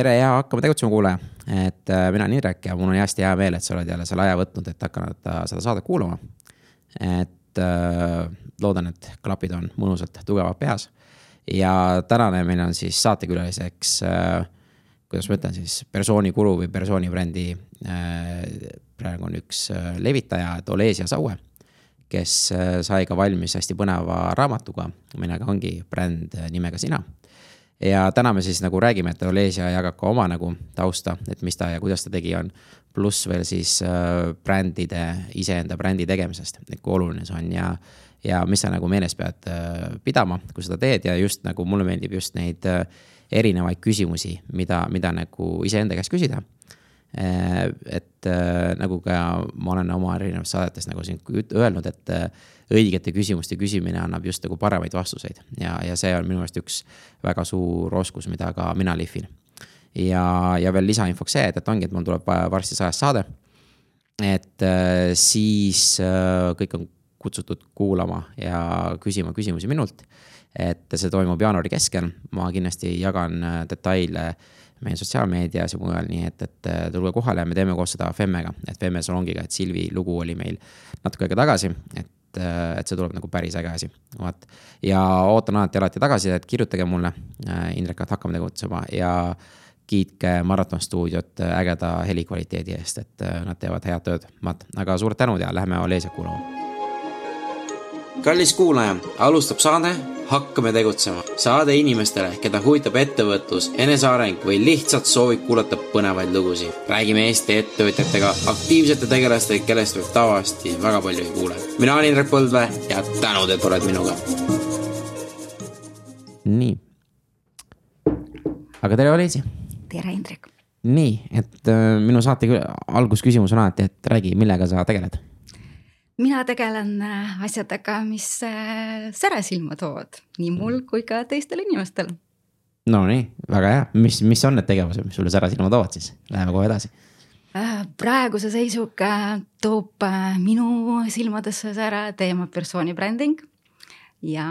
tere ja hakkame tegutsema, kuulaja. et äh, mina olen Indrek ja mul on hästi hea meel, et sa oled jälle selle aja võtnud, et hakanud äh, seda saadet kuulama. et äh, loodan, et klapid on mõnusalt tugevad peas. ja tänane meil on siis saatekülaliseks kuidas ma ütlen siis, persooni guru või persooni brändi praegu on üks levitaja, Olesia Saue kes sai ka valmis hästi põneva raamatuga, millega ongi bränd nimega Sina ja täna me siis nagu räägime, et Olesia jagab ka oma nagu tausta, et mis ta ja kuidas ta tegi on. pluss veel siis äh, brändide, iseenda brändi tegemisest, et kui oluline see on. Ja, ja mis sa nagu meeles pead äh, pidama, kui seda teed. Ja just nagu mulle meeldib just neid äh, erinevaid küsimusi, mida, mida nagu iseenda käest küsida et äh, nagu ka ma olen oma erinevates saadetes nagu siin öelnud, et äh, õigete küsimuste küsimine annab just nagu paremaid vastuseid ja, ja see on minu meelest üks väga suur oskus, mida ka mina lihvin. ja, ja veel lisainfoks see, et, et ongi, et mul tuleb varsti sajas saade. et siis kõik on kutsutud kuulama ja küsima küsimusi minult. et see toimub jaanuari keskel, ma kindlasti jagan detaile meie sotsiaalmeedias ja mujal, nii et, et äh, tulge kohale, me teeme koos seda Femmega, et Femme salongiga, et Silvi lugu oli meil natuke aega tagasi, et äh, et see tuleb nagu päris äge asi, vaat. ja ootan alati, alati tagasisidet, kirjutage mulle, äh, Indrek, et hakkame tegutsema ja kiitke Maraton stuudiot ägeda helikvaliteedi eest, et nad teevad head tööd, vaat, aga suured tänud ja lähme Olesiat kuulama. kallis kuulaja, alustab saade hakkame tegutsema. saade inimestele, keda huvitab ettevõtlus, eneseareng või lihtsalt soovib kuulata põnevaid lugusid. räägime Eesti ettevõtjatega, aktiivsete tegelastega, kellest võib tavaliselt väga palju ei kuule. mina olen Indrek Põldvee ja tänud, et oled minuga. nii. aga tere, Olesi. tere, Indrek. nii, et äh, minu saate algusküsimus on alati, et räägi, millega sa tegeled mina tegelen äh, asjadega, mis äh, säre silma toovad nii mul mm. kui ka teistel inimestel. Nonii, väga hea, mis, mis on need tegevused, mis sulle säre silma toovad siis, läheme kohe edasi. Äh, praeguse seisuga toob minu silmadesse säre teema persooni bränding. ja,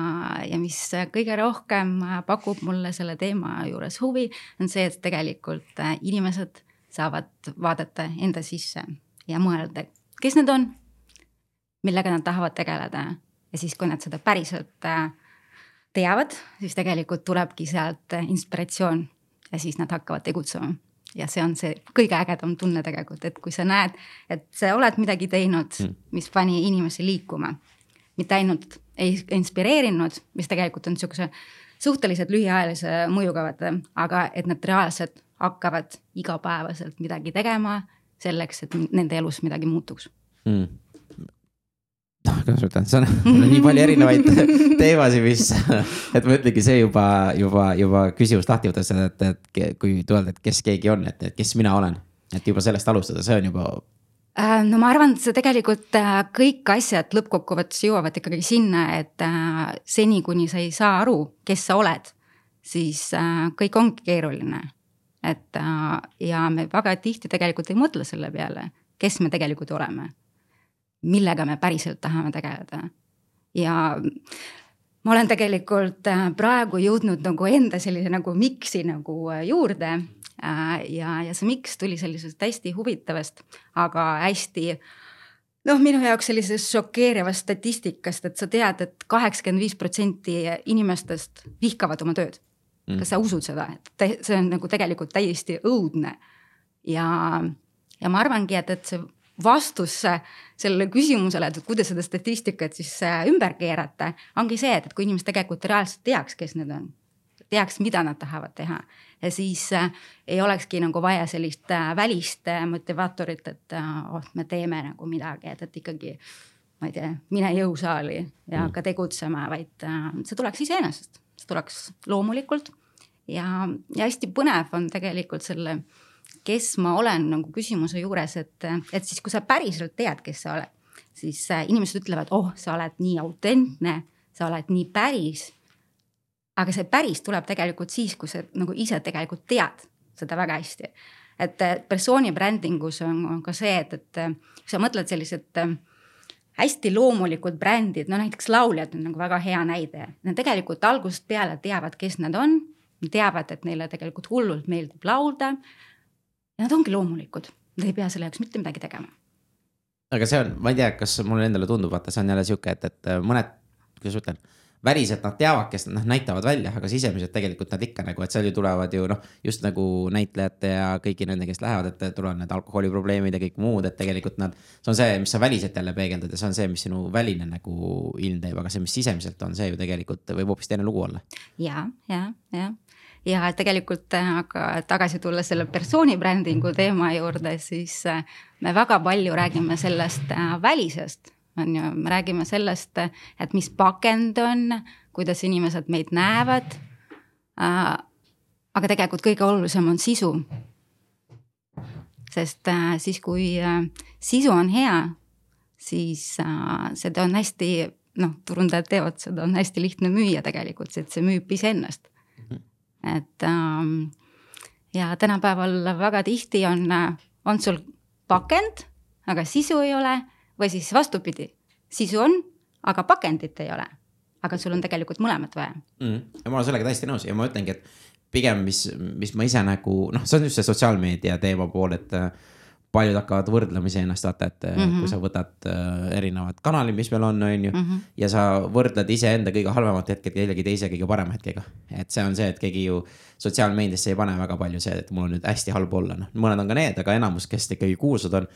ja mis kõige rohkem pakub mulle selle teema juures huvi, on see, et tegelikult inimesed saavad vaadata enda sisse ja mõelda, kes need on millega nad tahavad tegeleda ja siis, kui nad seda päriselt äh, teavad, siis tegelikult tulebki sealt inspiratsioon ja siis nad hakkavad tegutsema. ja see on see kõige ägedam tunne tegelikult, et kui sa näed, et sa oled midagi teinud, hmm. mis pani inimesi liikuma. mitte ainult ei inspireerinud, mis tegelikult on sihukese suhteliselt lühiajalise mõjuga vaata, aga et nad reaalselt hakkavad igapäevaselt midagi tegema selleks, et nende elus midagi muutuks mm noh, kuidas ma ütlen, see on, on nii palju erinevaid teemasid, mis, et ma ütlengi, see juba, juba, juba küsimus lahti võttes, et, et kui öelda, et kes keegi on, et, et kes mina olen. et juba sellest alustada, see on juba äh, no ma arvan, et see tegelikult äh, kõik asjad lõppkokkuvõttes jõuavad ikkagi sinna, et äh, seni, kuni sa ei saa aru, kes sa oled, siis kõik ongi keeruline. et ja me väga tihti tegelikult ei mõtle selle peale, kes me tegelikult oleme millega me päriselt tahame tegeleda. ja ma olen tegelikult äh, praegu jõudnud nagu enda sellise nagu miks'i nagu äh, juurde. Äh, ja, ja see miks tuli sellisest hästi huvitavast, aga hästi noh, minu jaoks sellisest šokeerivast statistikast, et sa tead et, et kaheksakümmend viis protsenti inimestest vihkavad oma tööd mm.. kas sa usud seda, et see on nagu tegelikult täiesti õudne ja, ja ma arvangi, et, et see vastus sellele küsimusele, et kuidas seda statistikat siis äh, ümber keerata, ongi see, et, et kui inimesed tegelikult reaalselt teaks, kes need on, teaks, mida nad tahavad teha siis äh, ei olekski nagu vaja sellist äh, välist motivaatorit, et oh, me teeme nagu midagi, et, et ikkagi ma ei tea, mine jõusaali ja hakka tegutsema, vaid see tuleks iseenesest, see tuleks loomulikult. ja, ja hästi põnev on tegelikult selle äh, kes ma olen nagu küsimuse juures, et, et siis, kui sa päriselt tead, kes sa oled, siis äh, inimesed ütlevad, oh, sa oled nii autentne, sa oled nii päris. aga see päris tuleb tegelikult siis, kui sa nagu ise tegelikult tead seda väga hästi. et persooni brändingus on, on ka see, et, et kui sa mõtled sellised äh, hästi loomulikud brändid, no näiteks lauljad on nagu väga hea näide. Nad tegelikult algusest peale teavad, kes nad on teavad, et neile tegelikult hullult meeldib laulda. Ja nad ongi loomulikud, nad ei pea selle jaoks mitte midagi tegema. aga see on, ma ei tea, kas mulle endale tundub, vaata, see on jälle sihuke, et, et mõned, kuidas ma ütlen väliselt nad teavad, kes nad näitavad välja, aga sisemiselt tegelikult nad ikka nagu, et seal ju tulevad ju noh, just nagu näitlejate ja kõigi nende, kes lähevad, et tulevad need alkoholiprobleemid ja kõik muud, et tegelikult nad. see on see, mis sa väliselt jälle peegeldad ja see on see, mis sinu väline nagu ilm teeb, aga see, mis sisemiselt on, see ju tegelikult võib hoopis teine lugu olla. ja, ja, ja ja tegelikult aga tagasi tulles selle persooni brändingu teema juurde, siis me väga palju räägime sellest äh, välisest on ju, me räägime sellest, et mis pakend on, kuidas inimesed meid näevad. Aga tegelikult kõige olulisem on sisu. sest siis, kui sisu on hea, siis seda on hästi, noh, turundajad teevad seda, on hästi lihtne müüa tegelikult, sest see müüb iseennast. Et ähm, ja tänapäeval väga tihti on, on sul pakend, aga sisu ei ole või siis vastupidi, sisu on, aga pakendit ei ole. aga sul on tegelikult mõlemat vaja mm.. ma olen sellega täiesti nõus ja ma ütlengi, et pigem, mis, mis ma ise nagu noh, see on just see sotsiaalmeedia teema pool, et äh, paljud hakkavad võrdlema iseennast, vaata, et mm -hmm. kui sa võtad äh, erinevad kanalid, mis meil on, on ju mm. -hmm. ja sa võrdled iseenda kõige halvemat hetket kellegi teise kõige parema hetkega. et see on see, et keegi ju sotsiaalmeediasse ei pane väga palju see, et mul on nüüd hästi halb olla, noh, mõned on ka need, aga enamus, kes ikkagi kuulsad on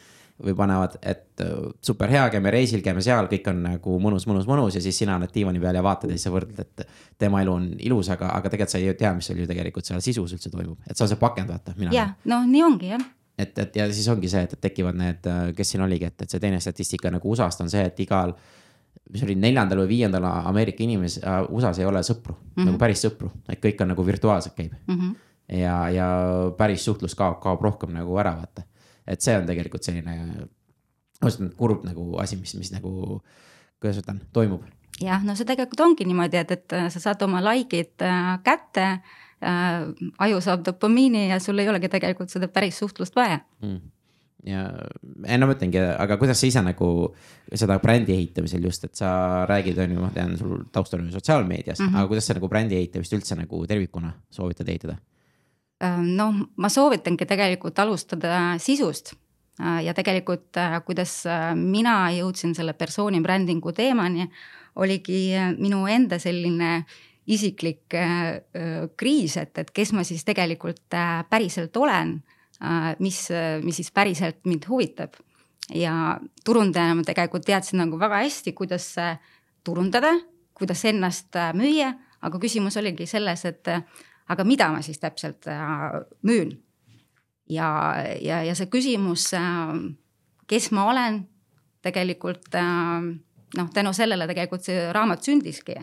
või panevad, et äh, super hea, käime reisil, käime seal, kõik on nagu mõnus, mõnus, mõnus ja siis sina oled diivani peal ja vaatad ja siis sa võrdled, et tema elu on ilus, aga, aga tegelikult sa ei tea, mis seal ju tegelikult seal sisus üldse toimub, et see on see pakend, vaata. ja, no nii ongi jah et, et ja siis ongi see, et, tekivad need, äh, kes siin oligi, et, et see teine statistika nagu USA-st on see, et igal. mis oli neljandal või viiendal Ameerika inimes- uh,, USA-s ei ole sõpru mm, -hmm. nagu päris sõpru, et kõik on nagu virtuaalselt käib mm. -hmm. ja, ja päris suhtlus kaob, kaob rohkem nagu ära, vaata et see on tegelikult selline, ausalt kurb nagu asi, mis, mis nagu, kuidas ütlen, toimub. jah, no see tegelikult ongi niimoodi, et, et sa saad oma like'id äh, kätte äh,. Aju saab dopamiini ja sul ei olegi tegelikult seda päris suhtlust vaja mm ja ei no ma ütlengi, aga kuidas sa ise nagu seda brändi ehitamisel just, et sa räägid, on ju, ma tean, sul taust on ju sotsiaalmeedias mm, -hmm. aga kuidas sa nagu brändi ehitamist üldse nagu tervikuna soovitad ehitada? Ehm, noh, ma soovitangi tegelikult alustada sisust äh, ja tegelikult, äh, kuidas äh, mina jõudsin selle persooni brändingu teemani, oligi minu enda selline isiklik kriis, et, et kes ma siis tegelikult päriselt olen, mis, mis siis päriselt mind huvitab. ja turundajana ma tegelikult teadsin nagu väga hästi, kuidas turundada, kuidas ennast müüa, aga küsimus oligi selles, et aga mida ma siis täpselt äh, müün? ja, ja, ja see küsimus, äh, kes ma olen, tegelikult äh, noh, tänu sellele tegelikult see raamat sündiski.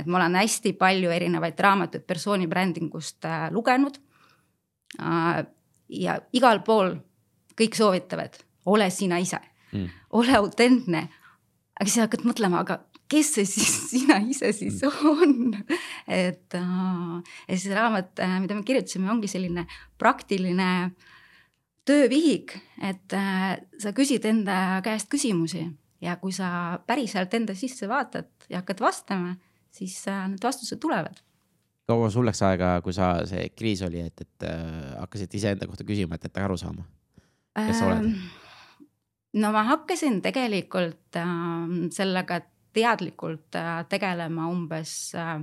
Et ma olen hästi palju erinevaid raamatuid persooni brändingust lugenud. ja igal pool kõik soovitavad, ole sina ise mm., ole autentne. aga siis hakkad mõtlema, aga kes see siis sina ise siis on? et äh, ja siis raamat, äh, mida me kirjutasime, ongi selline praktiline töövihik, et äh, sa küsid enda käest küsimusi ja kui sa päriselt enda sisse vaatad ja hakkad vastama, siis need vastused tulevad kaua sul läks aega, kui sa, see kriis oli, et, et äh, hakkasid iseenda kohta küsima, et, et aru saama, kes sa oled? Ähm, no ma hakkasin tegelikult äh, sellega teadlikult äh, tegelema umbes äh,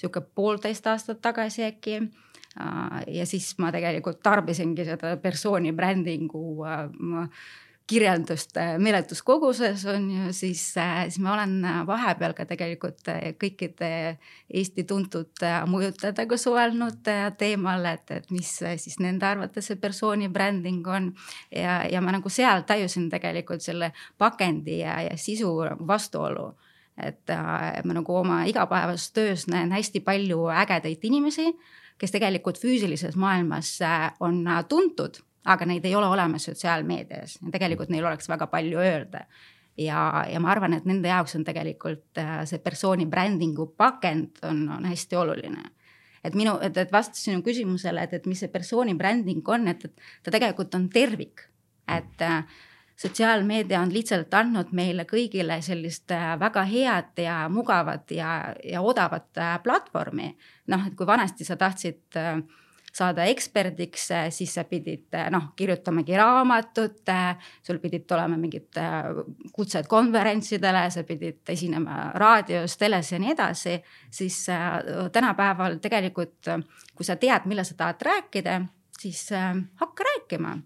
sihuke poolteist aastat tagasi äkki äh,. ja siis ma tegelikult tarbisingi seda persooni brändingu äh, kirjeldust äh, meeletus koguses on ju, siis, äh, siis ma olen vahepeal ka tegelikult kõikide Eesti tuntud mõjutajatega suhelnud teemal, et, et mis siis nende arvates see persooni bränding on. ja, ja ma nagu seal tajusin tegelikult selle pakendi ja, ja sisu vastuolu et äh, ma nagu oma igapäevases töös näen hästi palju ägedaid inimesi, kes tegelikult füüsilises maailmas äh, on äh, tuntud, aga neid ei ole olemas sotsiaalmeedias ja tegelikult neil oleks väga palju öelda ja, ja ma arvan, et nende jaoks on tegelikult see persooni brändingu pakend on, on hästi oluline. et minu, et, et vastus sinu küsimusele, et, et mis see persooni bränding on, et, et ta tegelikult on tervik, et sotsiaalmeedia on lihtsalt andnud meile kõigile sellist äh, väga head ja mugavat ja, ja odavat äh, platvormi. noh, et kui vanasti sa tahtsid äh, saada eksperdiks, siis sa pidid noh, kirjutamagi raamatut, sul pidid olema mingid kutsed konverentsidele, sa pidid esinema raadios, teles ja nii edasi. siis tänapäeval tegelikult, kui sa tead, millal sa tahad rääkida, siis hakka rääkima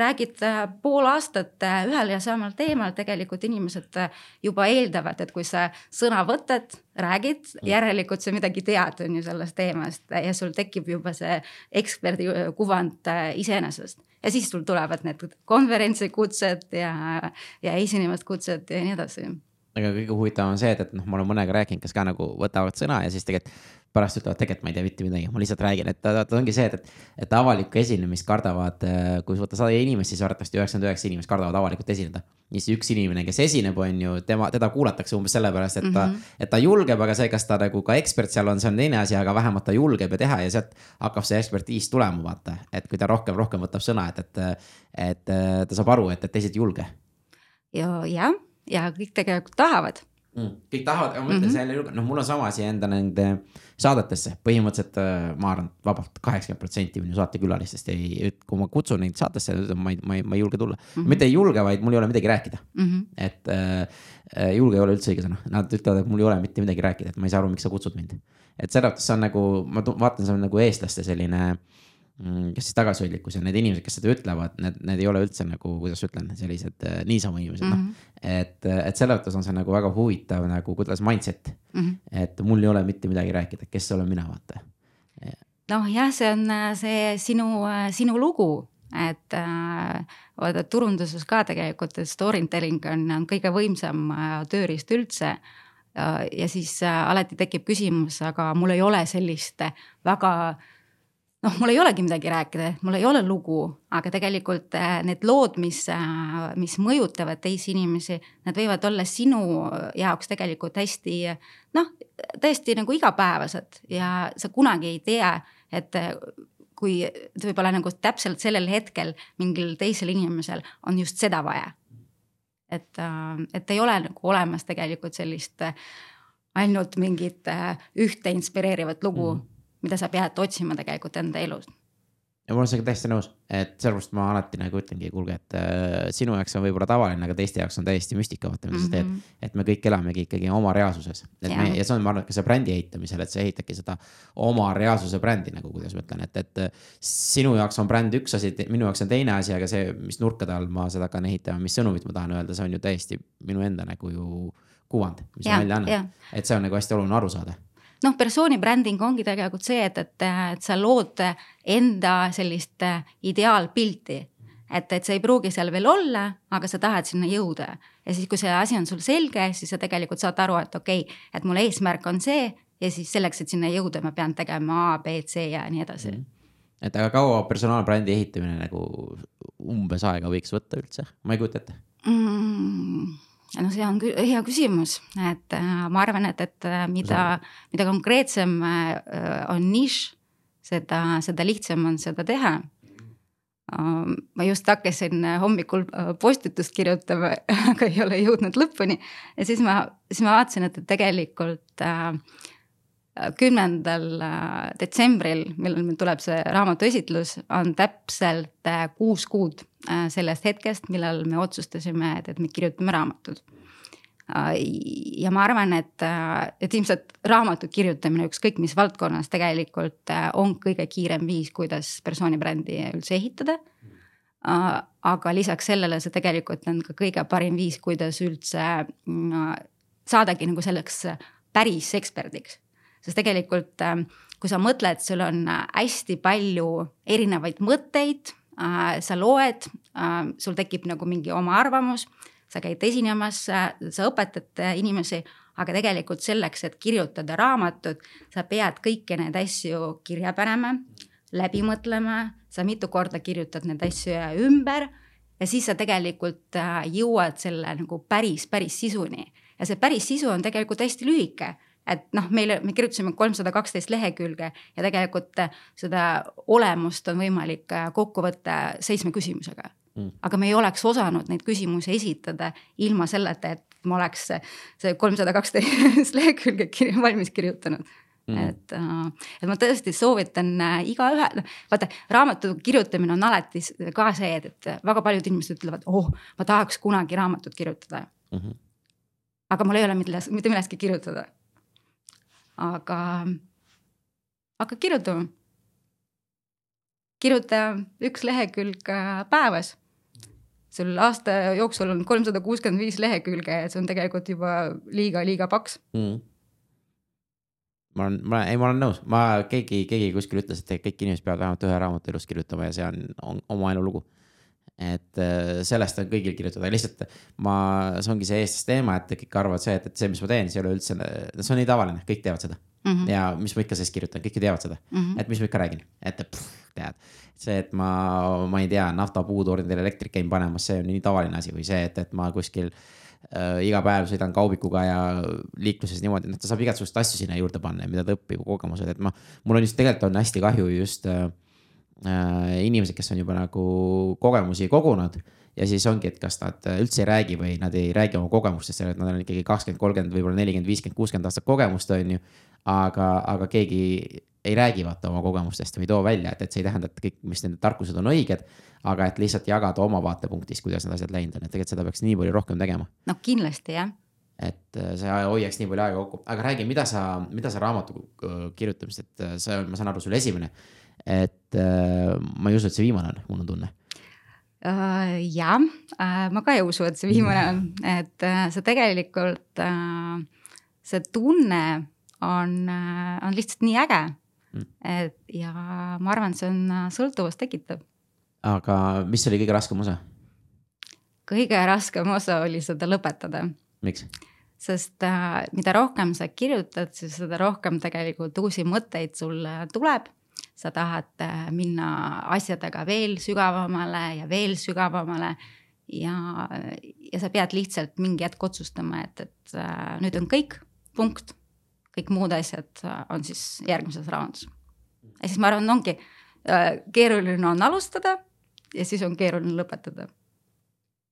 räägid äh, pool aastat äh, ühel ja samal teemal, tegelikult inimesed äh, juba eeldavad, et kui sa sõna võtad, räägid, mm. järelikult sa midagi tead, on ju sellest teemast ja sul tekib juba see eksperdi kuvand iseenesest. ja siis sul tulevad need konverentsikutsed ja, ja esinemiskutsed ja nii edasi aga kõige huvitavam on see, et, et noh, ma olen mõnega rääkinud, kes ka nagu võtavad sõna ja siis tegelikult pärast ütlevad, tegelikult ma ei tea mitte midagi, ma lihtsalt räägin, et ta, ta ongi see, et, et, et avalikku esinemist kardavad, äh, kui võtta sada inimest, siis arvatavasti üheksakümmend üheksa inimest kardavad avalikult esineda. ja siis üks inimene, kes esineb, on ju, tema, teda kuulatakse umbes sellepärast, et ta mm, -hmm. et ta julgeb, aga see, kas ta nagu ka ekspert seal on, see on teine asi, aga vähemalt ta julgeb ja teha ja sealt hakkab see ekspertiis tulema, vaata. et kui ta rohkem, rohkem võtab sõna, et, et, et ta saab aru, et, et teised ei julge. ja, jah, ja kõik tegelikult tahavad mm.. kõik tahavad, aga ma ütlen mm -hmm. selle noh, mul on sama asi enda nende saadetesse, põhimõtteliselt äh, ma arvan, vabalt kaheksakümmend protsenti minu saatekülalistest ei, kui ma kutsun neid saatesse, ma ei, ma ei, ma ei julge tulla mm. -hmm. mitte ei julge, vaid mul ei ole midagi rääkida mm. -hmm. et äh, äh, julge ei ole üldse õige sõna, nad ütlevad, et mul ei ole mitte midagi rääkida, et ma ei saa aru, miks sa kutsud mind. et selles mõttes see on nagu, ma vaatan, see on nagu eestlaste selline äh, kes siis tagasihoidlikkus ja need inimesed, kes seda ütlevad, need, need ei ole üldse nagu, kuidas ütlen, sellised äh, niisama inimesed mm, -hmm. noh. Mhm. et, et selle mõttes on see nagu väga huvitav nagu, kuidas mindset mm, -hmm. et mul ei ole mitte midagi rääkida, kes olen mina, vaata. noh, jah, see on äh, see sinu, äh, sinu lugu, et äh, vaata turunduses ka tegelikult story telling on, on kõige võimsam äh, tööriist üldse ja siis äh, alati tekib küsimus, aga mul ei ole sellist väga äh, noh, mul ei olegi midagi rääkida, mul ei ole lugu, aga tegelikult äh, need lood, mis, äh, mis mõjutavad teisi inimesi, need võivad olla sinu jaoks tegelikult hästi noh, täiesti nagu igapäevased ja sa kunagi ei tea, et äh, kui võib-olla nagu täpselt sellel hetkel mingil teisel inimesel on just seda vaja. et, et ei ole nagu olemas tegelikult sellist ainult mingit ühte inspireerivat lugu mm mida sa pead otsima tegelikult enda elus. ja ma olen sellega täiesti nõus, et sellepärast ma alati nagu ütlengi, kuulge, et äh, sinu jaoks on võib-olla tavaline, aga teiste jaoks on täiesti müstika, vaata, mida mm -hmm. sa teed. Mhm. et me kõik elamegi ikkagi oma reaalsuses, et ja. me ja see on, ma arvan, ka see brändi ehitamisel, et sa ehitadki seda oma reaalsuse brändi nagu, kuidas ma ütlen, et, et sinu jaoks on bränd üks asi, minu jaoks on teine asi, aga see, mis nurkade all ma seda hakkan ehitama, mis sõnumit ma tahan öelda, see on ju täiesti minu enda nagu ju kuvand, mis ja, ma välja annan. et see on nagu hästi oluline aru saada noh, persooni bränding ongi tegelikult see, et, et, et sa lood enda sellist ideaalpilti. et, et see ei pruugi seal veel olla, aga sa tahad sinna jõuda. Ja siis, kui see asi on sul selge, siis sa tegelikult saad aru, et okei okay,, et mul eesmärk on see ja siis selleks, et sinna jõuda, ma pean tegema A, B, C ja nii edasi. Mm. -hmm et aga kaua personaalbrändi ehitamine nagu umbes aega võiks võtta üldse, ma ei kujuta ette. Mm no see on hea küsimus, et äh, ma arvan, et, et äh, mida, mida konkreetsem äh, on nišš, seda, seda lihtsam on seda teha. ma just hakkasin hommikul postitust kirjutama, aga ei ole jõudnud lõpuni ja siis ma, siis ma vaatasin, et tegelikult kümnendal detsembril, millal meil tuleb see raamatu esitlus, on täpselt kuus kuud Äh, sellest hetkest, millal me otsustasime, et, et me kirjutame raamatut. Äh, ja ma arvan, et, äh, et ilmselt raamatu kirjutamine ükskõik mis valdkonnas tegelikult on kõige kiirem viis, kuidas persoonibrändi üldse ehitada. aga lisaks sellele see tegelikult on ka kõige parim viis, kuidas üldse saadagi nagu selleks päris eksperdiks. Sest tegelikult, kui sa mõtled, sul on hästi palju erinevaid mõtteid Äh, sa loed, äh, sul tekib nagu mingi oma arvamus, sa käid esinemas, sa õpetad inimesi, aga tegelikult selleks, et kirjutada raamatut, sa pead kõiki neid asju kirja panema, läbi mõtlema, sa mitu korda kirjutad neid asju ümber ja siis sa tegelikult äh, jõuad selle nagu päris, päris sisuni. Ja see päris sisu on tegelikult hästi lühike et noh, meile, me kirjutasime kolmsada kaksteist lehekülge ja tegelikult seda olemust on võimalik äh, kokku võtta seitsme küsimusega mm.. aga me ei oleks osanud neid küsimusi esitada ilma selleta, et ma oleks see kolmsada kaksteist lehekülge kirja valmis kirjutanud mm. et, äh, et ma tõesti soovitan äh, igaühe, noh vaata raamatu kirjutamine on alati ka see, et, et väga paljud inimesed ütlevad, oh, ma tahaks kunagi raamatut kirjutada mm. -hmm. aga mul ei ole milles, mitte millestki kirjutada. Aga, hakka kirjutama. kirjuta üks lehekülg äh, päevas sul aasta jooksul on kolmsada kuuskümmend viis lehekülge ja see on tegelikult juba liiga-liiga paks mm ma olen, ma, ei, ma olen nõus, ma, keegi, keegi kuskil ütles, et kõik inimesed peavad vähemalt ühe raamatu elus kirjutama ja see on, on oma elulugu. Et äh, sellest on kõigil kirjutada, lihtsalt ma, see ongi see eestlaste teema, et kõik arvavad see, et, et see, mis ma teen, see ei ole üldse, see on nii tavaline, kõik teevad seda mm. -hmm. ja mis ma ikka sellest kirjutan, kõik ju teavad seda mm, -hmm. et mis ma ikka räägin, et pff, tead. see, et ma, ma ei tea, naftapuud ordinil elektrit käin panemas, see on nii tavaline asi või see, et, et ma kuskil äh, iga päev sõidan kaubikuga ja liikluses niimoodi, et ta saab igasuguseid asju sinna juurde panna ja mida ta õpib, kogemused, et ma, mul on just tegelikult on hästi kahju just äh, inimesed, kes on juba nagu kogemusi kogunud ja siis ongi, et kas nad üldse ei räägi või nad ei räägi oma kogemustest, et nad on ikkagi kakskümmend, kolmkümmend, võib-olla nelikümmend, viiskümmend, kuuskümmend aastat kogemust, on ju. aga, aga keegi ei räägi vaata oma kogemustest või ei too välja, et, et see ei tähenda, et kõik, mis nende tarkused on õiged aga et lihtsalt jagada oma vaatepunktist, kuidas need asjad läinud on, et tegelikult seda peaks nii palju rohkem tegema. no kindlasti jah. et äh, see hoiaks nii palju aega kokku, aga räägi, mida sa, mida sa raamatu äh, kirjutamist, et äh, see on, ma saan aru, sul esimene. Et ma ei usu, et see viimane on, mul on tunne uh,. jah uh,, ma ka ei usu, et see viimane on, et uh, see tegelikult uh,, see tunne on uh,, on lihtsalt nii äge mm.. et ja ma arvan, et see on sõltuvust tekitav aga mis oli kõige raskem osa? kõige raskem osa oli seda lõpetada. miks? sest äh, mida rohkem sa kirjutad, siis seda rohkem tegelikult uusi mõtteid sulle tuleb. Sa tahad äh, minna asjadega veel sügavamale ja veel sügavamale ja, ja sa pead lihtsalt mingi hetk otsustama, et, et äh, nüüd on kõik, punkt. kõik muud asjad äh, on siis järgmises raamatus. ja siis ma arvan, ongi keeruline on alustada ja siis on keeruline lõpetada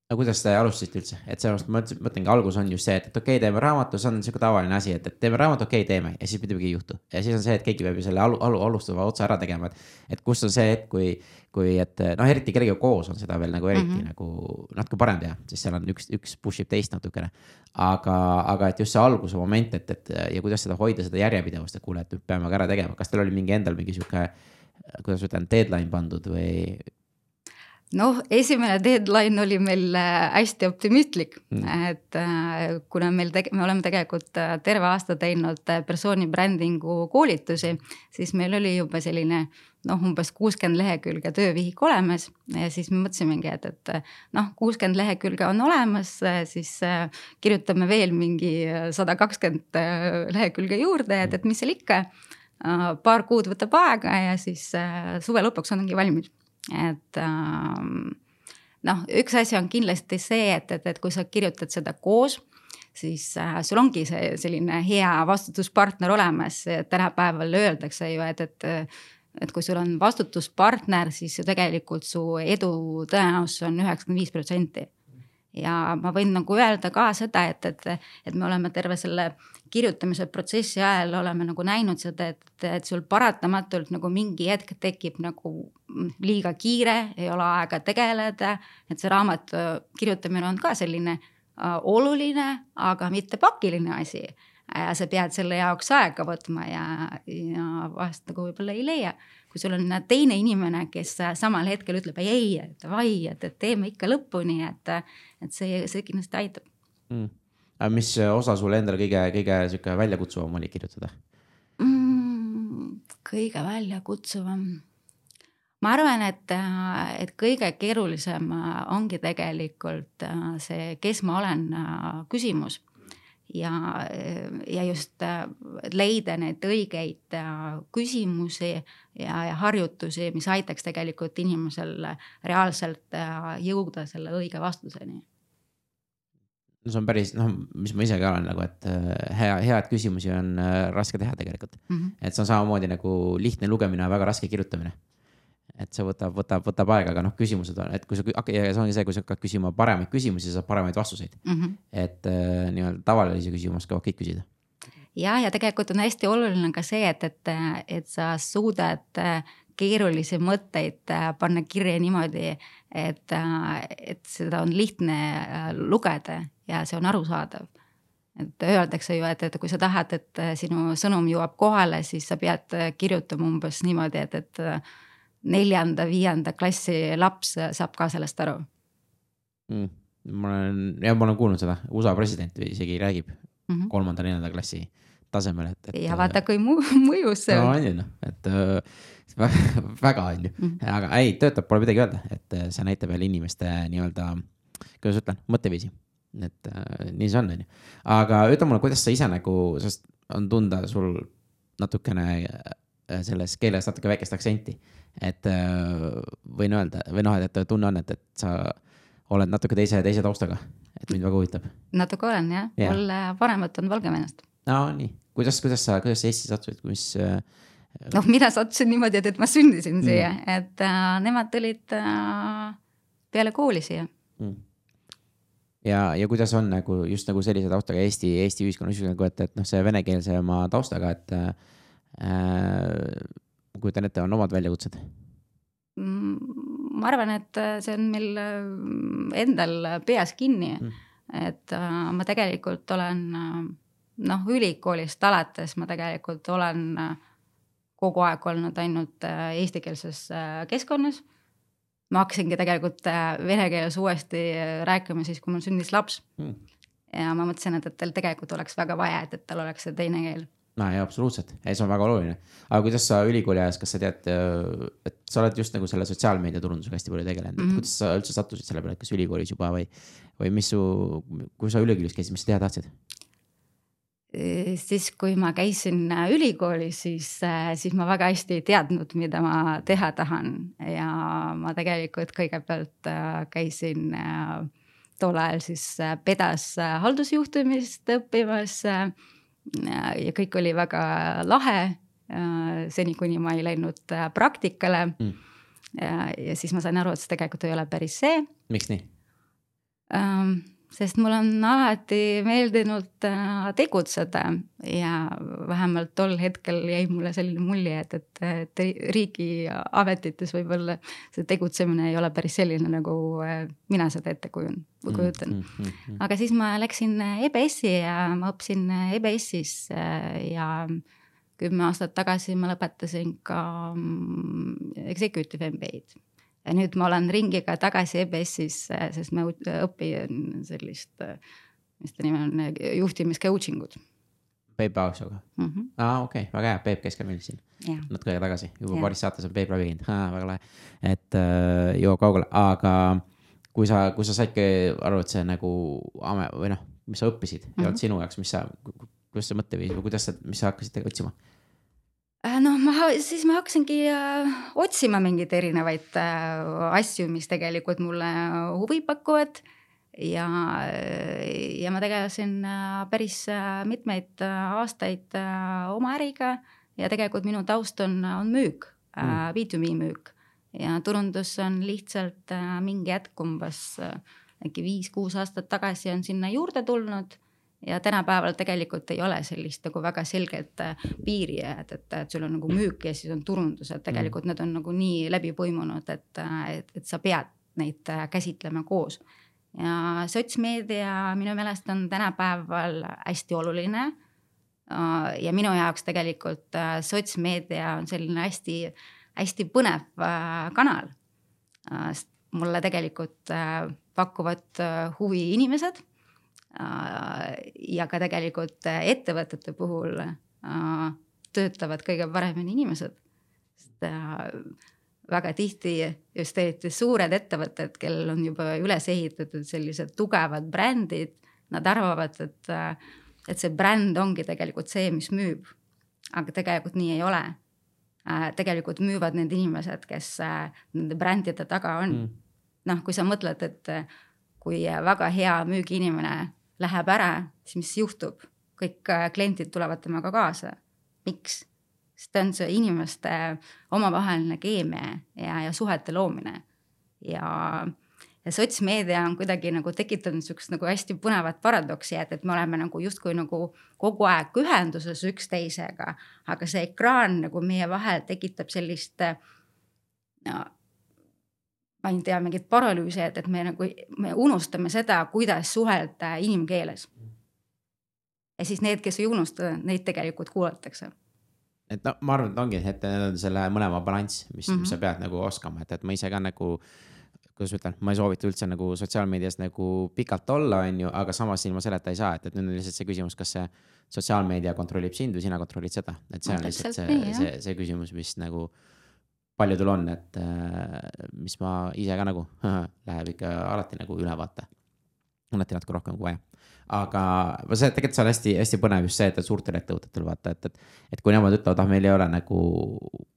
no kuidas te alustasite üldse, et sellepärast ma mõtlengi, algus on just see, et, et okei okay,, teeme raamatu, see on sihuke tavaline asi, et, et teeme raamatu, okei okay,, teeme ja siis midagi ei juhtu. ja siis on see, et keegi peab ju selle alu, alu, alustava otsa ära tegema, et, et kus on see hetk, kui, kui, et noh, eriti kellegagi koos on seda veel nagu eriti mm -hmm. nagu natuke parem teha, sest seal on üks, üks push ib teist natukene. aga, aga et just see alguse moment, et, et ja kuidas seda hoida, seda järjepidevust, et kuule, et nüüd peame ka ära tegema, kas teil oli mingi endal mingi sihuke kuidas ma ütlen, deadline pandud või, noh, esimene deadline oli meil äh, hästi optimistlik mm., et äh, kuna meil tege-, me oleme tegelikult äh, terve aasta teinud persooni brändingu koolitusi, siis meil oli juba selline noh, umbes kuuskümmend lehekülge töövihik olemas ja siis me mõtlesimegi, et, et noh, kuuskümmend lehekülge on olemas, siis kirjutame veel mingi sada kakskümmend lehekülge juurde, et, et mis seal ikka. paar kuud võtab aega ja siis suve lõpuks ongi valmis et ähm, noh, üks asi on kindlasti see, et, et, et kui sa kirjutad seda koos, siis äh, sul ongi see selline hea vastutuspartner olemas, tänapäeval öeldakse ju, et, et et kui sul on vastutuspartner, siis tegelikult su edu tõenäosus on üheksakümmend viis protsenti. Ja ma võin nagu öelda ka seda, et, et, et me oleme terve selle kirjutamise protsessi ajal oleme nagu näinud seda, et, et sul paratamatult nagu mingi hetk tekib nagu liiga kiire, ei ole aega tegeleda. et see raamatu kirjutamine on ka selline äh, oluline, aga mitte pakiline asi. ja sa pead selle jaoks aega võtma ja, ja vahest nagu võib-olla ei leia kui sul on teine inimene, kes samal hetkel ütleb ei, ei, davai, et teeme ikka lõpuni, et, et see, see kindlasti aitab mm.. Aga mis osa sulle endale kõige, kõige sihuke väljakutsuvam oli kirjutada? Mm,? kõige väljakutsuvam. Ma arvan, et, et kõige keerulisem ongi tegelikult see, kes ma olen küsimus. Ja, ja just äh, leida neid õigeid äh, küsimusi ja, ja harjutusi, mis aitaks tegelikult inimesel reaalselt äh, jõuda selle õige vastuseni no see on päris noh, mis ma ise ka olen nagu, et hea, head küsimusi on raske teha tegelikult mm. -hmm. et see on samamoodi nagu lihtne lugemine väga raske kirjutamine. et see võtab, võtab, võtab aega, aga noh, küsimused on, et kui sa, ja see ongi see, kui sa hakkad küsima paremaid küsimusi, saad paremaid vastuseid mm. -hmm. et äh, nii-öelda tavalisi küsimusi oskavad kõik küsida. ja, ja tegelikult on hästi oluline ka see, et, et, et sa suudad äh, keerulisi mõtteid äh, panna kirja niimoodi, et, äh, et seda on lihtne äh, lugeda ja see on arusaadav et öeldakse ju, et, et kui sa tahad, et sinu sõnum jõuab kohale, siis sa pead kirjutama umbes niimoodi, et, et neljanda-viienda klassi laps saab ka sellest aru mm,. ma olen, jah, ma olen kuulnud seda, USA president isegi räägib mm -hmm. kolmanda-neljanda klassi tasemel, et, et. ja vaata, kui mõjus see on. no on ju noh, et äh, väga on ju -hmm. aga ei, töötab, pole midagi öelda, et äh, see näitab jälle inimeste nii-öelda, kuidas ütlen, mõtteviisi. et äh, nii see on, on ju, aga ütle mulle, kuidas sa ise nagu, sest on tunda sul natukene äh, selles keeles natuke väikest aktsenti. et võin öelda või noh, et tunne on, et, et sa oled natuke teise, teise taustaga, et mind väga huvitab. natuke olen jah ja., mul vanemad on Valgevenest no nii, kuidas, kuidas sa, kuidas sa Eestisse sattusid, mis äh,? Noh, mina sattusin niimoodi, et, et ma sündisin mm. siia, et äh, nemad tulid äh, peale kooli siia mm. ja, ja kuidas on nagu just nagu sellise taustaga Eesti, Eesti ühiskonnas nagu, et, et noh, see venekeelsema taustaga, et äh, ma kujutan ette, on omad väljakutsed mm,? ma arvan, et see on meil äh, endal peas kinni mm., et äh, ma tegelikult olen äh, noh, ülikoolist alates ma tegelikult olen äh, kogu aeg olnud ainult äh, eestikeelses äh, keskkonnas. ma hakkasingi tegelikult vene keeles uuesti rääkima siis, kui mul sündis laps mm.. ja ma mõtlesin, et, et tal tegelikult oleks väga vaja, et, et tal oleks see teine keel no jaa, absoluutselt, ei see on väga oluline. aga kuidas sa ülikooli ajas, kas sa tead, et sa oled just nagu selle sotsiaalmeedia turundusega hästi palju tegelenud mm, -hmm. kuidas sa üldse sattusid selle peale, et kas ülikoolis juba või, või mis su, kui sa ülikoolis käisid, mis sa teha tahtsid? Siis, kui ma käisin äh, ülikoolis, siis, äh, siis ma väga hästi ei teadnud, mida ma teha tahan ja ma tegelikult kõigepealt äh, käisin tol ajal siis pedas haldusjuhtimist õppimas. ja kõik oli väga lahe, seni kuni ma ei läinud praktikale mm.. Ja, siis ma sain aru, et see tegelikult ei ole päris see. miks nii um,? Sest mul on alati meeldinud äh, tegutseda ja vähemalt tol hetkel jäi mulle selline mulje, et, et, et riigiametites võib-olla see tegutsemine ei ole päris selline, nagu äh, mina seda ette kujun, kujutan. Mm, mm. Mm, aga siis ma läksin EBS-i ja ma õppisin EBS-is äh, ja kümme aastat tagasi ma lõpetasin ka mm, executive MBA-d nüüd ma olen ringiga tagasi EBS-is, sest ma õpin sellist, mis ta nimi on, juhtimis coaching ut. Peep Aaksoga mm -hmm., aa okei okay,, väga hea, Peep käis ka meil siin natuke aega tagasi, juba paaris saates on Peep läbi käinud, väga lahe. et äh, jõuab kaugele, aga kui sa, kui sa saidki aru, et see nagu või noh, mis sa õppisid mm -hmm. ei olnud sinu jaoks, mis sa, kuidas see mõtteviis või kuidas sa, mis sa hakkasid otsima? Äh, noh, ma siis ma hakkasingi äh, otsima mingeid erinevaid äh, asju, mis tegelikult mulle huvi pakuvad. ja, ja ma tegelesin päris mitmeid aastaid oma äriga ja tegelikult minu taust on, on müük mm., B2B müük ja turundus on lihtsalt mingi hetk umbes äkki viis-kuus aastat tagasi on sinna juurde tulnud ja tänapäeval tegelikult ei ole sellist nagu väga selget äh, piiri, et, et, et sul on nagu müük ja siis on turundus, et tegelikult mm. need on nagu nii läbi põimunud, et, et, et sa pead neid äh, käsitlema koos. ja sotsmeedia minu meelest on tänapäeval hästi oluline. Äh, ja minu jaoks tegelikult sotsmeedia on selline hästi, hästi põnev kanal. mulle tegelikult pakuvad huvi inimesed Äh, ja ka tegelikult äh, ettevõtete puhul äh, töötavad kõige paremini inimesed. sest väga tihti just eriti suured ettevõtted, kellel on juba üles ehitatud sellised tugevad brändid, nad arvavad, et, et see bränd ongi tegelikult see, mis müüb. aga tegelikult nii ei ole. tegelikult müüvad need inimesed, kes nende brändide taga on mm.. noh, kui sa mõtled, et kui väga hea müügiinimene läheb ära, siis mis juhtub? kõik äh, kliendid tulevad temaga kaasa. miks? sest see on see inimeste omavaheline keemia ja, ja suhete loomine. ja, ja sotsmeedia on kuidagi nagu tekitanud niisugust nagu hästi põnevat paradoksi, et, et me oleme nagu justkui nagu kogu aeg ühenduses üksteisega, aga see ekraan nagu meie vahel tekitab sellist no, ma ei tea, mingit paralüüsi, et, et me nagu, me unustame seda, kuidas suhelda inimkeeles. ja siis need, kes ei unusta, neid tegelikult kuulatakse et no ma arvan, et ongi, et need on selle mõlema balanss, mis mm, -hmm. mis sa mhm. pead nagu oskama, et, et ma ise ka nagu. kuidas ma ütlen, ma ei soovita üldse nagu sotsiaalmeedias nagu pikalt olla, on ju, aga samas ilma selleta ei saa, et, et nüüd on lihtsalt see küsimus, kas see. sotsiaalmeedia kontrollib sind või sina kontrollid seda, et see on lihtsalt see, see, see küsimus, mis nagu paljudel on, et äh, mis ma ise ka nagu läheb ikka alati nagu üle vaata. alati natuke rohkem kui vaja aga see tegelikult see on hästi-hästi põnev just see, et suurtel ettevõtetel vaata, et, et. et kui nemad ütlevad, ah meil ei ole nagu,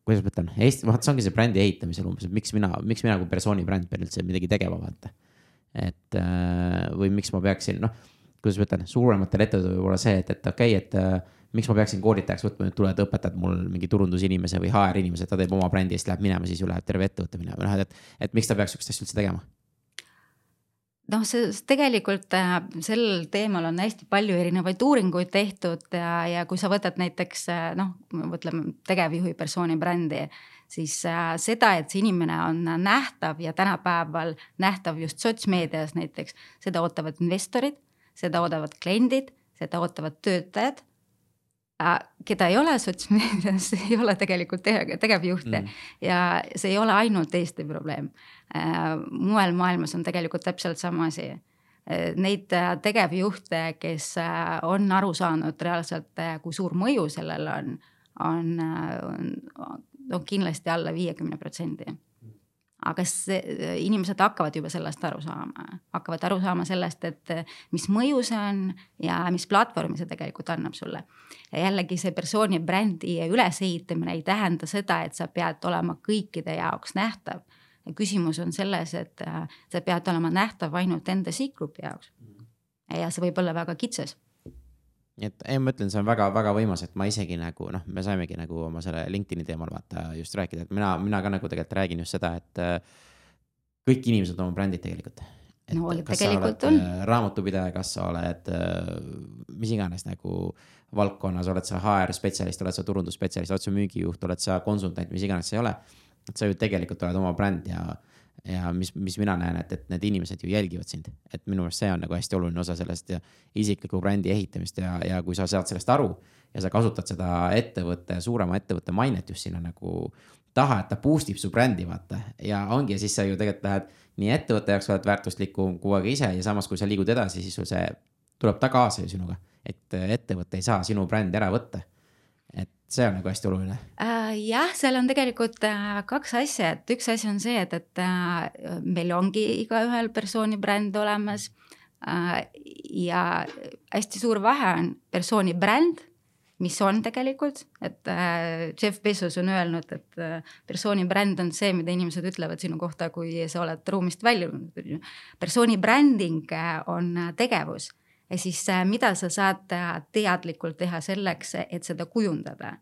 kuidas ma ütlen, Eesti, vaata see ongi see brändi ehitamisel umbes, et miks mina, miks mina kui persooni bränd pean üldse midagi tegema, vaata. et äh, või miks ma peaksin, noh, kuidas ma ütlen, suurematel ettevõtetel võib olla see, et, et okei okay,, et äh, miks ma peaksin koolitajaks võtma, nüüd tuled, õpetad mul mingi turundusinimese või HR inimese, ta teeb oma brändi ja siis läheb minema, siis ju läheb terve ettevõte minema, noh et, et miks ta peaks sihukest asja üldse tegema? Noh, see tegelikult äh, sel teemal on hästi palju erinevaid uuringuid tehtud ja, ja kui sa võtad näiteks äh, noh, mõtleme tegevjuhi persooni brändi, siis äh, seda, et see inimene on nähtav ja tänapäeval nähtav just sotsmeedias näiteks, seda ootavad investorid, seda ootavad kliendid, seda ootavad töötajad keda ei ole sotsmeedias, ei ole tegelikult tegevjuhte mm. ja see ei ole ainult Eesti probleem Äh, mujal maailmas on tegelikult täpselt sama asi. Äh, neid äh, tegevjuhte, kes on aru saanud reaalselt, kui suur mõju sellel on, on, on, on kindlasti alla viiekümne protsendi aga see, inimesed hakkavad juba sellest aru saama, hakkavad aru saama sellest, et mis mõju see on ja mis platvormi see tegelikult annab sulle. ja jällegi see persooni brändi ülesehitamine ei tähenda seda, et sa pead olema kõikide jaoks nähtav küsimus on selles, et äh, sa pead olema nähtav ainult enda sihtgrupi jaoks. ja see võib olla väga kitsas nii et ei, ma ütlen, see on väga-väga võimas, et ma isegi nagu noh, me saimegi nagu oma selle LinkedIn'i teemal vaata just rääkida, et mina, mina ka nagu tegelikult räägin just seda, et äh, kõik inimesed on oma brändid tegelikult. no tegelikult on. Äh, raamatupidaja, kas sa oled mis iganes nagu valdkonnas, oled sa HR spetsialist, oled sa turundusspetsialist, oled sa müügijuht, oled sa konsultant, mis iganes sa ei ole et sa ju tegelikult oled oma bränd ja, ja mis, mis mina näen, et, et need inimesed ju jälgivad sind. et minu meelest see on nagu hästi oluline osa sellest ja isikliku brändi ehitamist ja, ja kui sa saad sellest aru ja sa kasutad seda ettevõtte, suurema ettevõtte mainet just sinna nagu taha, et ta boost ib su brändi, vaata. ja ongi, siis sa ju tegelikult lähed nii ettevõtte jaoks oled väärtuslikum kui aga ise ja samas, kui sa liigud edasi, siis sul see tuleb ta kaasa ju sinuga. et ettevõte ei saa sinu brändi ära võtta see on nagu hästi oluline äh,. jah, seal on tegelikult äh, kaks asja, et üks asi on see, et, et äh, meil ongi igaühel persooni bränd olemas äh,. ja hästi suur vahe on persooni bränd, mis on tegelikult, et äh, Jeff Bezos on öelnud, et äh, persooni bränd on see, mida inimesed ütlevad sinu kohta, kui sa oled ruumist väljunud. persooni bränding äh, on tegevus ja siis äh, mida sa saad teadlikult teha selleks, et seda kujundada.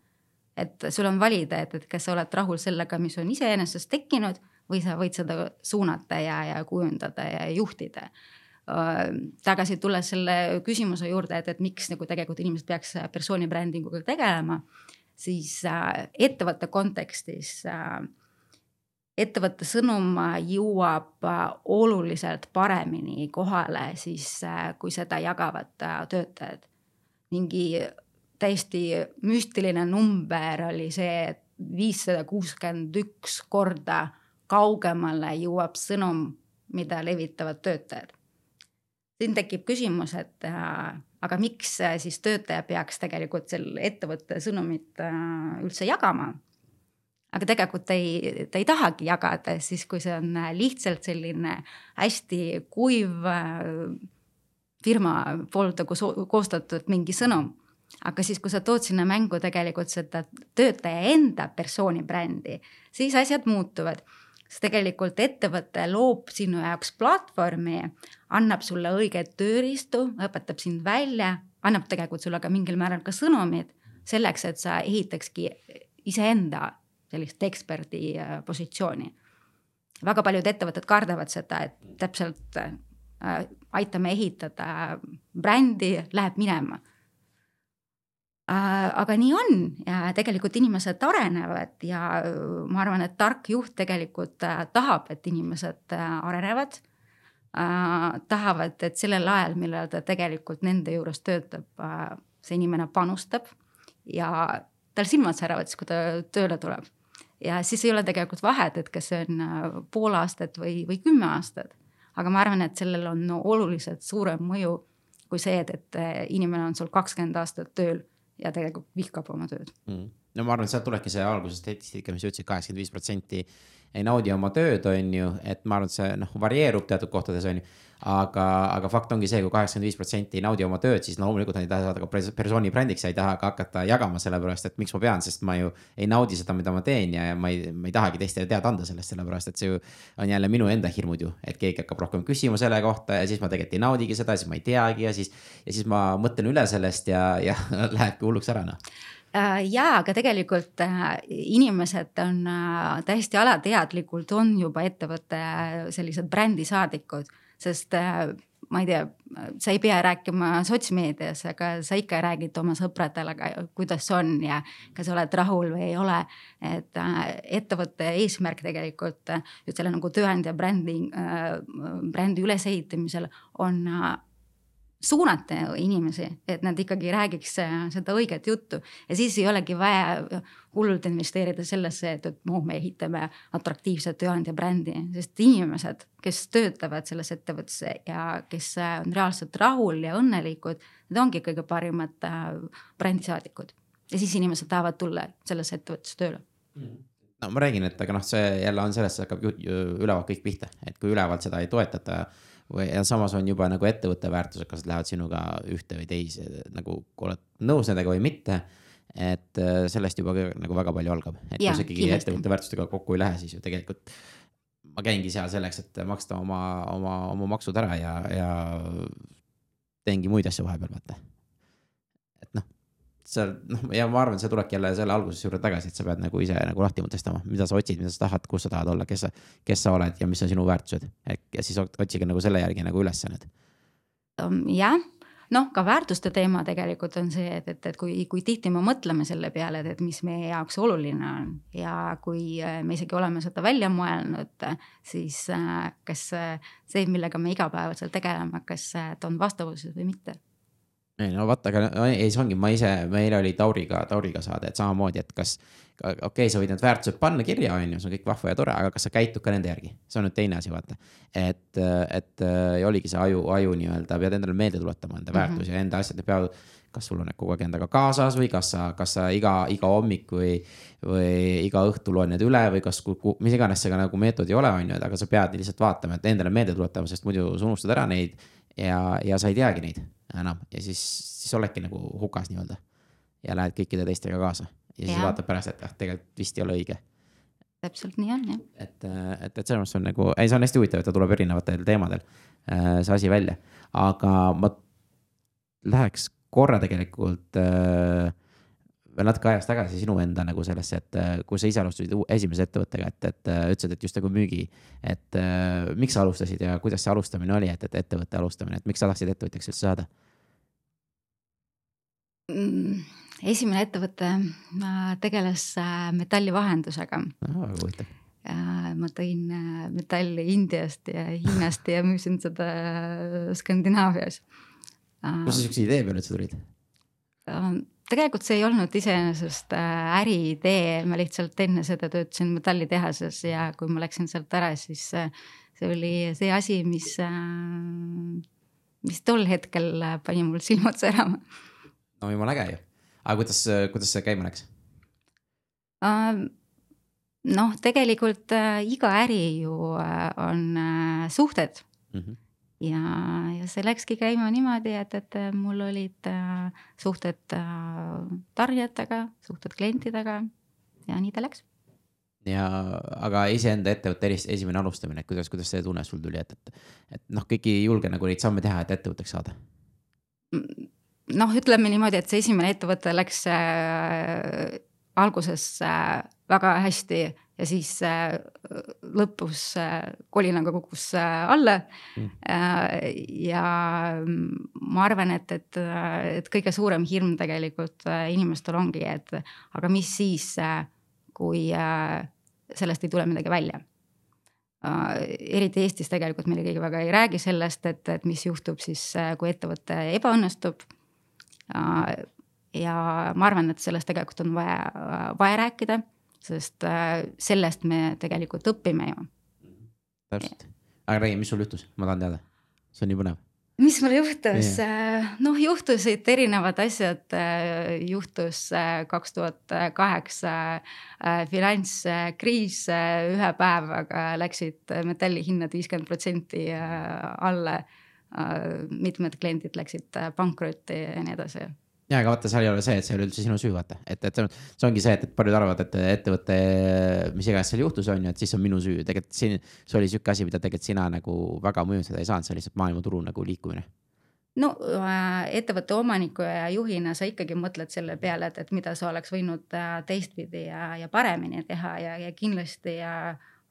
et sul on valida, et, et kas sa oled rahul sellega, mis on iseenesest tekkinud või sa võid seda suunata ja, ja kujundada ja juhtida äh, tagasi tulles selle küsimuse juurde, et, et miks nagu tegelikult inimesed peaks persooni brändinguga tegelema, siis äh, ettevõtte kontekstis äh, ettevõtte sõnum jõuab äh, oluliselt paremini kohale siis, äh, kui seda jagavad äh, töötajad. mingi täiesti müstiline number oli see, et viissada kuuskümmend üks korda kaugemale jõuab sõnum, mida levitavad töötajad. siin tekib küsimus, et aga miks siis töötaja peaks tegelikult selle ettevõtte sõnumit üldse jagama aga tegelikult ta ei, ta ei tahagi jagada, siis kui see on lihtsalt selline hästi kuiv äh, firma poolt nagu koostatud mingi sõnum. aga siis, kui sa tood sinna mängu tegelikult seda töötaja enda persooni brändi, siis asjad muutuvad sest tegelikult ettevõte loob sinu jaoks platvormi, annab sulle õigeid tööriistu, õpetab sind välja, annab tegelikult sulle ka mingil määral ka sõnumid selleks, et sa ehitakski iseenda sellist eksperdi äh, positsiooni. väga paljud ettevõtted kardavad seda, et täpselt äh, aitame ehitada brändi, läheb minema äh, aga nii on ja tegelikult inimesed arenevad ja ma arvan, et tark juht tegelikult tahab, et inimesed arenevad äh,. tahavad, et sellel ajal, millal ta tegelikult nende juures töötab äh,, see inimene panustab ja tal silmad säravad siis, kui ta tööle tuleb. Ja siis ei ole tegelikult vahet, et kas see on äh, pool aastat või, või kümme aastat. aga ma arvan, et sellel on no, oluliselt suurem mõju kui see, et, et äh, inimene on sul kakskümmend aastat tööl ja tegelikult vihkab oma tööd mm.. no ma arvan, et sealt tulebki see alguse statistika, mis sa ütlesid, kaheksakümmend viis protsenti ei naudi oma tööd, on ju, et ma arvan, et see noh, varieerub teatud kohtades, on ju. Aga, aga fakt ongi see kui, kui kaheksakümmend viis protsenti ei naudi oma tööd, siis loomulikult nad ei taha saada ka persooni brändiks ja ei taha ka hakata jagama, sellepärast et miks ma pean, sest ma ju ei naudi seda, mida ma teen ja, ja ma ei, ma ei tahagi teistele teada anda sellest, sellepärast et see ju on jälle minu enda hirmud ju. et keegi hakkab rohkem küsima selle kohta ja siis ma tegelikult ei naudigi seda, siis ma ei teagi ja siis, ja siis ma mõtlen üle sellest ja, ja lähebki hulluks ära noh Äh, ja, aga tegelikult äh, inimesed on äh, täiesti alateadlikult on juba ettevõtte sellised brändisaadikud, sest ma ei tea, sa ei pea rääkima sotsmeedias, aga sa ikka räägid oma sõpradele, kuidas on ja kas oled rahul või ei ole. et ettevõtte eesmärk tegelikult selle nagu tööandja brändi, brändi ülesehitamisel on suunata inimesi, et nad ikkagi räägiks äh, seda õiget juttu. Ja siis ei olegi vaja hullult investeerida sellesse, et, et noh, me ehitame atraktiivset tööandja brändi, sest inimesed, kes töötavad selles ettevõttes ja kes äh, on reaalselt rahul ja õnnelikud, need ongi kõige parimad äh, brändisaadikud. ja siis inimesed tahavad tulla sellesse ettevõttesse tööle. No ma räägin, et aga noh, see jälle on sellest hakkab ülevalt kõik pihta, et kui ülevalt seda ei toetata või, ja samas on juba nagu ettevõtte väärtused, kas nad lähevad sinuga ühte või teise, nagu oled nõus nendega või mitte. et äh, sellest juba nagu väga palju algab, et kui sa ikkagi ettevõtte väärtustega kokku ei lähe, siis ju tegelikult. ma käingi seal selleks, et maksta oma, oma, oma maksud ära ja, ja teengi muid asju vahepeal, vaata. et noh seal noh, ja ma arvan, see tulebki jälle selle algusesse juurde tagasi, et sa pead nagu ise nagu lahti mõtestama, mida sa otsid, mida sa tahad, kus sa tahad olla, kes sa, kes sa oled ja mis on sinu väärtused. ja siis otsige nagu selle järgi nagu ülesannet. Um, jah, noh, ka väärtuste teema tegelikult on see, et, et, et kui, kui tihti me mõtleme selle peale, et, et mis meie jaoks oluline on ja kui äh, me isegi oleme seda välja mõelnud, siis äh, kas see, millega me igapäevaselt tegeleme, kas ta on vastavuses või mitte ei no vaata, aga ei, see ongi, ma ise, meil oli Tauriga, Tauriga saade, et samamoodi, et kas. okei okay,, sa võid need väärtused panna kirja, on ju, see on kõik vahva ja tore, aga kas sa käitud ka nende järgi, see on nüüd teine asi, vaata. et, et ja oligi see aju, aju nii-öelda, pead endale meelde tuletama enda mm -hmm. väärtusi ja enda asjad peavad kas sul on need kogu aeg endaga kaasas või kas sa, kas sa iga, iga hommik või, või iga õhtu loed need üle või kas, mis iganes see ka nagu meetod ei ole, on ju, aga sa pead lihtsalt vaatama, et endale meelde tuletama, sest muidu sa unustad ära neid ja, ja sa ei teagi neid enam ja siis, siis oledki nagu hukas nii-öelda. ja lähed kõikide teistega kaasa ja siis ja. vaatad pärast, et ah, tegelikult vist ei ole õige. täpselt nii on jah. et, et, et selles mõttes on nagu, ei, see on hästi huvitav, et ta tuleb erinevatel teemadel, äh, see asi välja, aga ma läheks korra tegelikult äh, veel natuke ajas tagasi sinu enda nagu sellesse, et äh, kui sa ise alustasid esimese ettevõttega, et, et äh, ütlesid, et just nagu müügi. et äh, miks sa alustasid ja kuidas see alustamine oli, et, et ettevõtte alustamine, et miks sa tahtsid ettevõtjaks üldse saada mm,? esimene ettevõte tegeles metallivahendusega no,. väga huvitav ma tõin metalli Indiast ja Hiinast ja müüsin seda Skandinaavias. kust sa siukse idee peale üldse tulid? Tegelikult see ei olnud iseenesest äh, äriidee, ma lihtsalt enne seda töötasin metallitehases ja kui ma läksin sealt ära, siis äh, see oli see asi, mis, äh, mis tol hetkel pani mul silmad särama. no jumala äge ju, aga kuidas, kuidas see käima läks? noh, tegelikult iga äri ju on suhted mm. -hmm ja, ja see läkski käima niimoodi, et, et mul olid äh, suhted äh, tarnijatega, suhted klientidega ja nii ta läks. ja, aga iseenda ettevõtte esimene alustamine, kuidas, kuidas see tunne sul tuli, et, et, et noh, kõik ei julge nagu neid samme teha, et ettevõtteks saada? noh, ütleme niimoodi, et see esimene ettevõte läks äh, alguses äh, väga hästi ja siis äh, lõpus äh, kolinaga kukkus äh, alla. Mm.. Ja ma arvan, et, et, et kõige suurem hirm tegelikult inimestel ongi, et aga mis siis, kui sellest ei tule midagi välja? Eriti Eestis tegelikult meil keegi väga ei räägi sellest, et, et mis juhtub siis, kui ettevõte ebaõnnestub. ja ma arvan, et sellest tegelikult on vaja, vaja rääkida, sest sellest me tegelikult õpime ju. täpselt, aga räägi, mis sul juhtus, ma tahan teada, see on nii põnev. Mis mul juhtus, äh, noh, juhtusid erinevad asjad, äh, juhtus äh, kaks tuhat kaheksa finantskriis, ühe päevaga läksid metallihinnad viiskümmend protsenti alla. mitmed kliendid läksid pankrotti ja nii edasi ja, aga vaata, seal ei ole see, et see ei ole üldse sinu süü, vaata, et, et see ongi see, et, et paljud arvavad, et ettevõte, mis iganes seal juhtus, on ju, et siis on minu süü, tegelikult siin, see oli sihuke asi, mida tegelikult sina nagu väga mõjutada ei saanud, see oli lihtsalt maailmaturu nagu liikumine. No äh, ettevõtte omaniku ja juhina sa ikkagi mõtled selle peale, et, et mida sa oleks võinud äh, teistpidi ja, ja paremini teha ja, ja kindlasti ja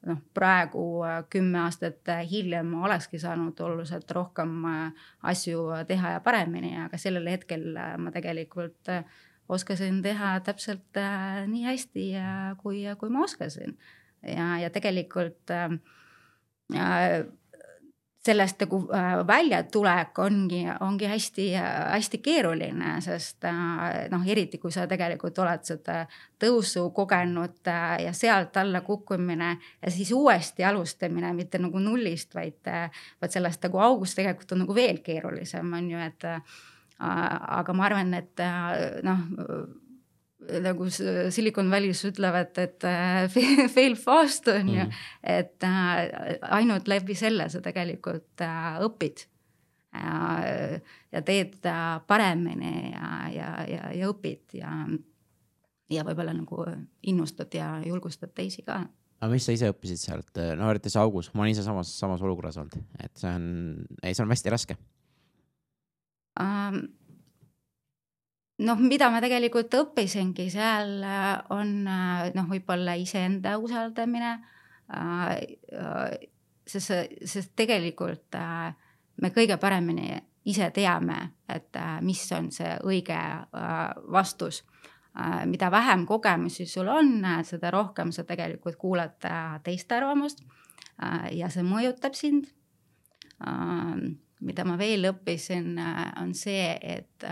noh, praegu äh, kümme aastat äh, hiljem olekski saanud oluliselt rohkem äh, asju teha ja paremini, aga sellel hetkel ma tegelikult oskasin teha täpselt nii hästi, kui, kui ma oskasin. ja, ja tegelikult äh, sellest nagu äh, väljatulek ongi, ongi hästi-hästi keeruline, sest äh, noh, eriti kui sa tegelikult oled seda tõusu kogenud äh, ja sealt alla kukkumine ja siis uuesti alustamine, mitte nagu nullist, vaid, vaid sellest nagu august tegelikult on nagu veel keerulisem, on ju, et aga ma arvan, et noh nagu Silicon Valley's ütlevad, et äh, fail fast on ju. Mm., et äh, ainult läbi selle sa tegelikult äh, õpid. ja teed paremini ja, ja, ja, ja õpid ja, ja võib-olla nagu innustad ja julgustad teisi ka. Aga mis sa ise õppisid sealt, no eriti see augus, ma olen ise samas, samas olukorras olnud, et see on, ei, see on hästi raske. Um, noh, mida ma tegelikult õppisingi seal äh, on äh, noh, võib-olla iseenda usaldamine. Äh, sest, sest tegelikult me kõige paremini ise teame, et mis on see õige vastus. mida vähem kogemusi sul on, seda rohkem sa tegelikult kuulad teiste arvamust ja see mõjutab sind. mida ma veel õppisin, on see, et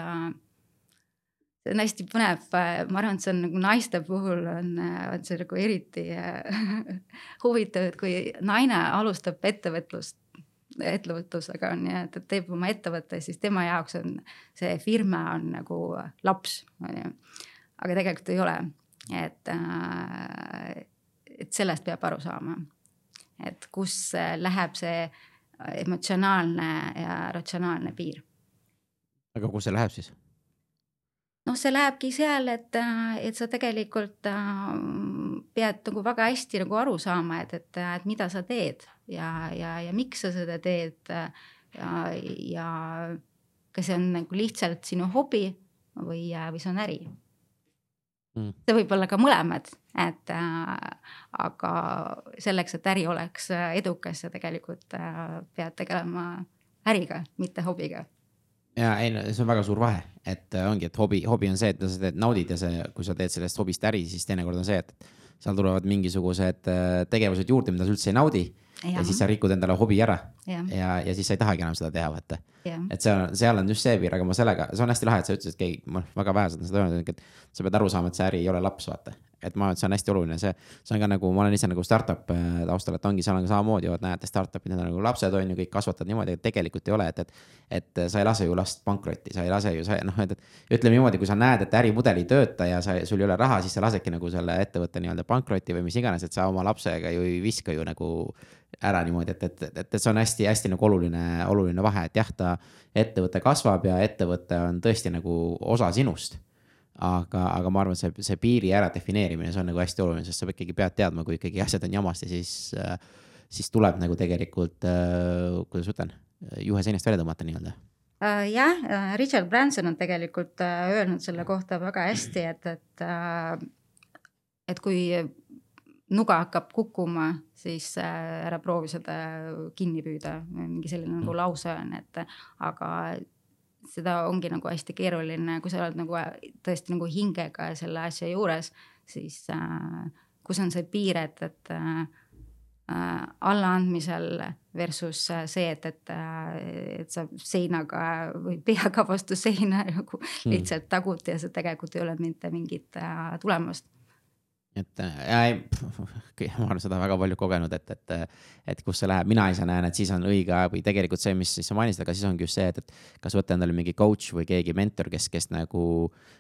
see on hästi põnev, ma arvan, et see on nagu naiste puhul on, on see nagu eriti huvitav, et kui naine alustab ettevõtlust, ettevõtlusega on et, et teeb oma ettevõtte, siis tema jaoks on see firma on nagu laps, on ju. aga tegelikult ei ole, et, et sellest peab aru saama. et kus läheb see emotsionaalne ja ratsionaalne piir. aga kus see läheb siis? Noh, see lähebki seal, et, et sa tegelikult äh, pead nagu väga hästi nagu aru saama, et, et, et mida sa teed ja, ja, ja miks sa seda teed. ja, ja kas see on nagu lihtsalt sinu hobi või, või see on äri mm.. see võib olla ka mõlemad, et äh, aga selleks, et äri oleks edukas, sa tegelikult äh, pead tegelema äriga, mitte hobiga ja ei see on väga suur vahe, et äh, ongi, et hobi, hobi on see, et sa teed, naudid ja see, kui sa teed sellest hobist äri, siis teinekord on see, et seal tulevad mingisugused äh, tegevused juurde, mida sa üldse ei naudi. ja siis sa rikud endale hobi ära ja, ja, ja siis sa ei tahagi enam seda teha, vaata. et see on, seal on just see piir, aga ma sellega, see on hästi lahe, et sa ütlesid, et keegi, ma väga vähesed on seda öelnud, et sa pead aru saama, et see äri ei ole laps, vaata et ma arvan, et see on hästi oluline, see, see on ka nagu, ma olen ise nagu startup äh, taustal, et ongi, seal on ka samamoodi, et näete, startup'id, need on nagu lapsed on ju, kõik kasvatavad niimoodi, et tegelikult ei ole, et, et. et sa ei lase ju last pankrotti, sa ei lase ju, sa noh, et, et ütleme niimoodi, kui sa näed, et ärimudel ei tööta ja sa, sul ei ole raha, siis sa lasedki nagu selle ettevõtte nii-öelda pankrotti või mis iganes, et sa oma lapsega ju ei viska ju nagu ära niimoodi, et, et, et, et see on hästi-hästi nagu oluline, oluline vahe, et jah, ta ettevõte kasvab ja ettevõte on tõesti nagu osa sinust aga, aga ma arvan, et see, see piiri ära defineerimine, see on nagu hästi oluline, sest sa ikkagi pead teadma, kui ikkagi asjad on jamasti, siis, siis tuleb nagu tegelikult, kuidas ma ütlen, juhe seinast välja tõmmata nii-öelda uh,. jah, äh, Richard Branson on tegelikult öelnud selle kohta väga hästi, et, et et kui nuga hakkab kukkuma, siis äh, ära proovi seda kinni püüda, mingi selline nagu mm. lause on, et aga seda ongi nagu hästi keeruline, kui sa oled nagu tõesti nagu hingega selle asja juures, siis äh, kus on see piir, et, et äh, allaandmisel versus see, et, et, et sa seinaga või peaga vastu seina nagu mm. lihtsalt tagud ja see tegelikult ei ole mitte mingit äh, tulemust et ja ei, ma olen seda väga palju kogenud, et, et, et kus see läheb, mina ise näen, et siis on õige aeg või tegelikult see, mis sa mainisid, aga siis ongi just see, et, et kas võtta endale mingi coach või keegi mentor, kes, kes nagu äh,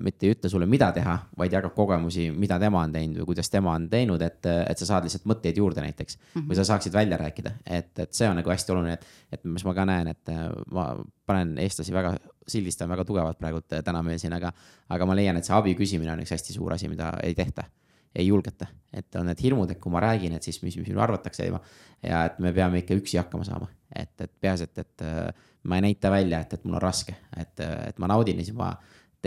mitte ei ütle sulle, mida teha, vaid jagab kogemusi, mida tema on teinud või kuidas tema on teinud, et, et sa saad lihtsalt mõtteid juurde näiteks mm. -hmm. või sa saaksid välja rääkida, et, et see on nagu hästi oluline, et, et mis ma ka näen, et ma panen eestlasi väga sildistan väga tugevalt praegult täna meil siin, aga, aga ma leian, et see abi küsimine on üks hästi suur asi, mida ei tehta. ei julgeta, et on need hirmud, et kui ma räägin, et siis mis, mis minu arvatakse ja, ja et me peame ikka üksi hakkama saama. et, et peaasi, et, et ma ei näita välja, et, et mul on raske, et, et ma naudin ja siis ma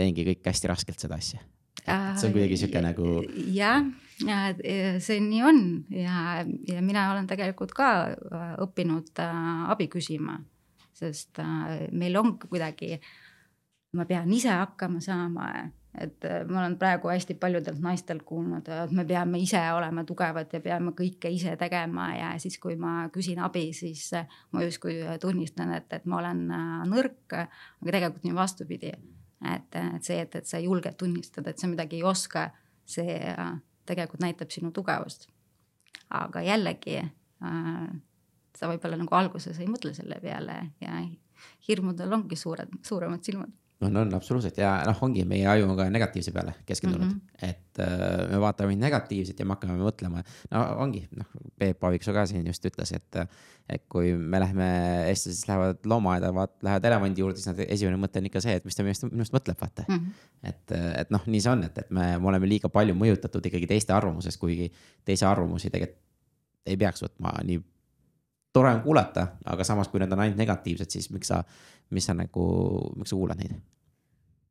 teengi kõik hästi raskelt seda asja. see on kuidagi sihuke nagu. jah, ja see nii on ja, ja mina olen tegelikult ka õppinud äh, abi küsima sest äh, meil on kuidagi, ma pean ise hakkama saama, et äh, ma olen praegu hästi paljudelt naistelt kuulnud, et me peame ise olema tugevad ja peame kõike ise tegema ja siis, kui ma küsin abi, siis äh, ma justkui tunnistan, et, et ma olen nõrk, aga tegelikult nii vastupidi. Et, et see, et, et sa julged tunnistada, et sa midagi ei oska, see tegelikult näitab sinu tugevust. aga jällegi äh, sa võib-olla nagu alguses ei mõtle selle peale ja hirmudel ongi suured, suuremad silmad on, on absoluutselt ja noh, ongi meie aju on ka negatiivse peale keskendunud mm, -hmm. et äh, me vaatame negatiivset ja me hakkame mõtlema. no ongi, noh, Peep Aaviksoo ka siin just ütles, et, et kui me läheme, eestlased lähevad loomaaeda, vaat-, lähevad elevandi juurde, siis nad esimene mõte on ikka see, et mis ta minust, minust mõtleb, vaata mm. -hmm. et, et noh, nii see on, et, et me, me oleme liiga palju mõjutatud ikkagi teiste arvamusest, kuigi teise arvamusi tegelikult ei peaks võtma nii tore on kuulata, aga samas, kui need on ainult negatiivsed, siis miks sa, mis sa nagu, miks sa kuulad neid?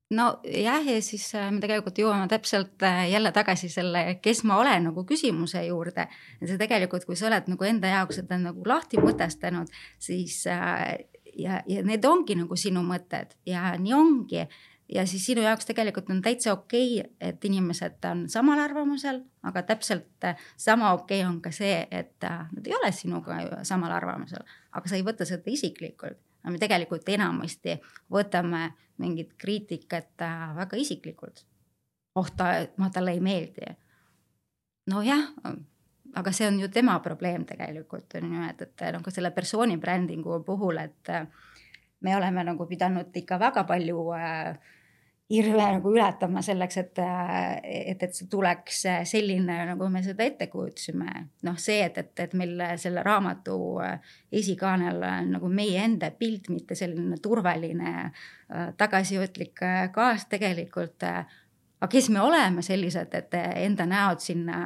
nojah, ja siis äh, me tegelikult jõuame täpselt äh, jälle tagasi selle, kes ma olen nagu küsimuse juurde. see tegelikult, kui sa oled nagu enda jaoks seda nagu lahti mõtestanud, siis äh, ja, ja need ongi nagu sinu mõtted ja nii ongi ja siis sinu jaoks tegelikult on täitsa okei okay,, et inimesed on samal arvamusel, aga täpselt sama okei okay on ka see, et nad ei ole sinuga samal arvamusel, aga sa ei võta seda isiklikult. Me tegelikult enamasti võtame mingit kriitikat äh, väga isiklikult. oh, ta, ma talle ei meeldi. nojah, aga see on ju tema probleem tegelikult on ju, et, et nagu selle persooni brändingu puhul, et me oleme nagu pidanud ikka väga palju äh, hirme nagu ületama selleks, et, et, et see tuleks selline, nagu me seda ette kujutasime. noh, see, et, et, et meil selle raamatu esikaanel on nagu meie enda pilt, mitte selline turvaline tagasihoidlik kaas tegelikult aga kes me oleme sellised, et enda näod sinna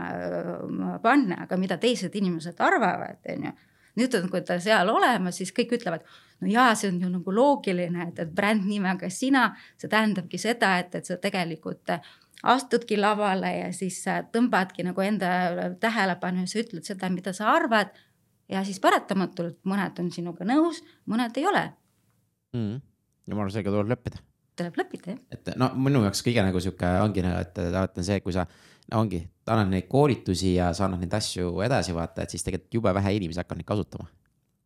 panna, aga mida teised inimesed arvavad, on ju. Nüüd on, kui ta seal olemas, siis kõik ütlevad no jaa, see on ju nagu loogiline, et, et brändnimega sina, see tähendabki seda, et, et sa tegelikult astudki lavale ja siis tõmbadki nagu enda tähelepanu ja sa ütled seda, mida sa arvad. ja siis paratamatult mõned on sinuga nõus, mõned ei ole mm.. ja ma arvan, sellega tuleb leppida. tuleb leppida, jah. et no minu jaoks kõige nagu sihuke ongi nagu, et alati on see, kui sa no ongi, annad neid koolitusi ja sa annad neid asju edasi vaata, et siis tegelikult jube vähe inimesi hakkab neid kasutama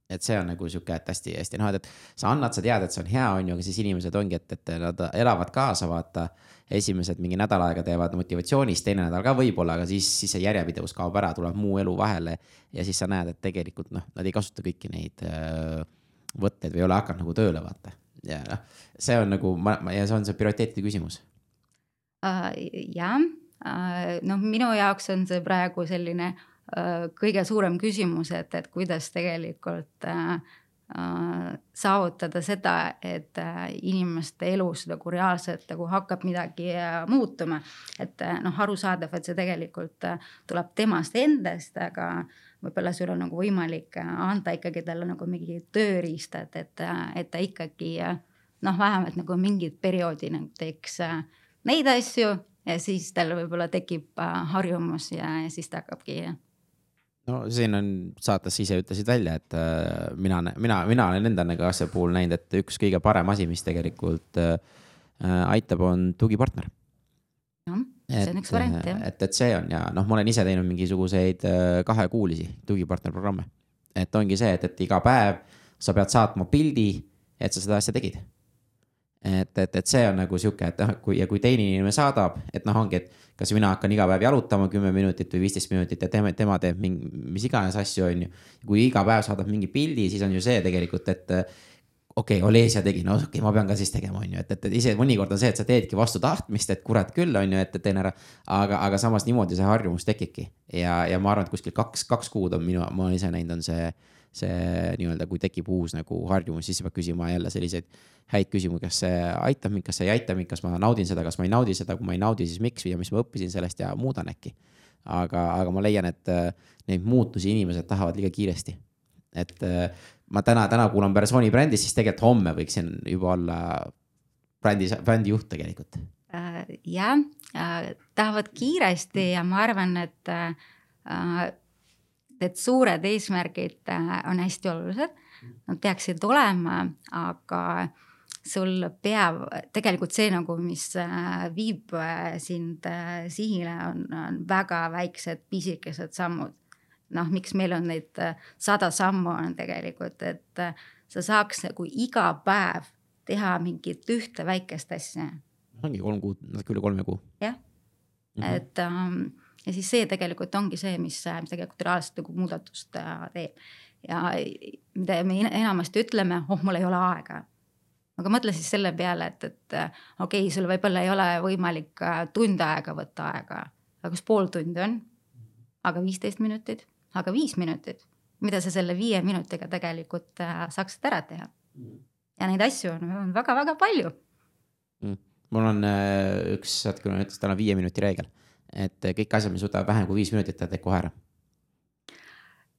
et see on nagu sihuke, et hästi-hästi noh, et, sa annad, sa tead, et see on hea, on ju, aga siis inimesed ongi, et, et nad elavad kaasa, vaata. esimesed mingi nädal aega teevad motivatsioonist, teine nädal ka võib-olla, aga siis, siis see järjepidevus kaob ära, tuleb muu elu vahele. ja siis sa näed, et tegelikult noh, nad ei kasuta kõiki neid öö, võtteid või ei ole hakanud nagu tööle, vaata. ja noh, see on nagu, ma, ja see on see prioriteetide küsimus uh,. jah uh,, noh, minu jaoks on see praegu selline Äh, kõige suurem küsimus, et, et kuidas tegelikult äh, äh, saavutada seda, et inimeste elus nagu reaalselt nagu hakkab midagi muutuma. et noh, arusaadav, et see tegelikult tuleb temast endast, aga võib-olla sul on nagu võimalik anda ikkagi talle nagu mingi tööriistad, et, et ta ikkagi noh, vähemalt nagu mingit perioodi nagu teeks neid asju ja siis tal võib-olla tekib äh, harjumus ja, ja siis ta hakkabki. no siin on saates ise ütlesid välja, et äh, mina, mina, mina olen enda nagu asja puhul näinud, et üks kõige parem asi, mis tegelikult äh, aitab, on tugipartner. jah, see on üks variant jah. et, et see on ja noh, ma olen ise teinud mingisuguseid kahekuulisi tugipartner programme. et ongi see, et, et iga päev sa pead saatma pildi, et sa seda asja tegid et, et, et see on nagu sihuke, et noh, kui ja kui teine inimene saadab, et noh, ongi, et kas mina hakkan iga päev jalutama kümme minutit või viisteist minutit ja tema, tema teeb mingi, mis iganes asju, on ju. kui iga päev saadab mingi pildi, siis on ju see tegelikult, et okei okay,, Olesia tegi, no okei okay,, ma pean ka siis tegema, on ju, et, et, et ise mõnikord on see, et sa teedki vastu tahtmist, et kurat küll, on ju, et teen ära. aga, aga samas niimoodi see harjumus tekibki ja, ja ma arvan, et kuskil kaks, kaks kuud on minu, ma olen ise näinud, on see see nii-öelda, kui tekib uus nagu harjumus, siis peab küsima jälle selliseid häid küsimusi, kas see aitab mind, kas see ei aita mind, kas ma naudin seda, kas ma ei naudi seda, kui ma ei naudi, siis miks ja mis ma õppisin sellest ja muudan äkki. aga, aga ma leian, et äh, neid muutusi inimesed tahavad liiga kiiresti. et äh, ma täna, täna kuulan persooni brändis, siis tegelikult homme võiksin juba olla brändi, brändijuht tegelikult äh,. jah tahavad kiiresti ja ma arvan, et äh, need suured eesmärgid äh, on hästi olulised, nad peaksid olema, aga sul peab tegelikult see nagu, mis äh, viib äh, sind sihile, on, on väga väiksed pisikesed sammud. noh, miks meil on neid sada sammu on tegelikult, et sa saaks nagu iga päev teha mingit ühte väikest asja. ongi kolm kuud, natuke üle kolme kuu. jah -hmm. et um, ja siis see tegelikult ongi see, mis, mis tegelikult reaalselt nagu muudatust äh, teeb. ja mida me enamasti ütleme, oh, mul ei ole aega. aga mõtle siis selle peale, et, et äh, okei okay,, sul võib-olla ei ole võimalik äh, tund aega võtta aega, aga kas pool tundi on? aga viisteist minutit, aga viis minutit, mida sa selle viie minutiga tegelikult saaksid ära teha. ja neid asju on väga-väga palju mm.. mul on üks, hetk, ma ütlesin, on viie minuti reegel et kõik asjad, mis võtavad vähem kui viis minutit, ta teeb kohe ära.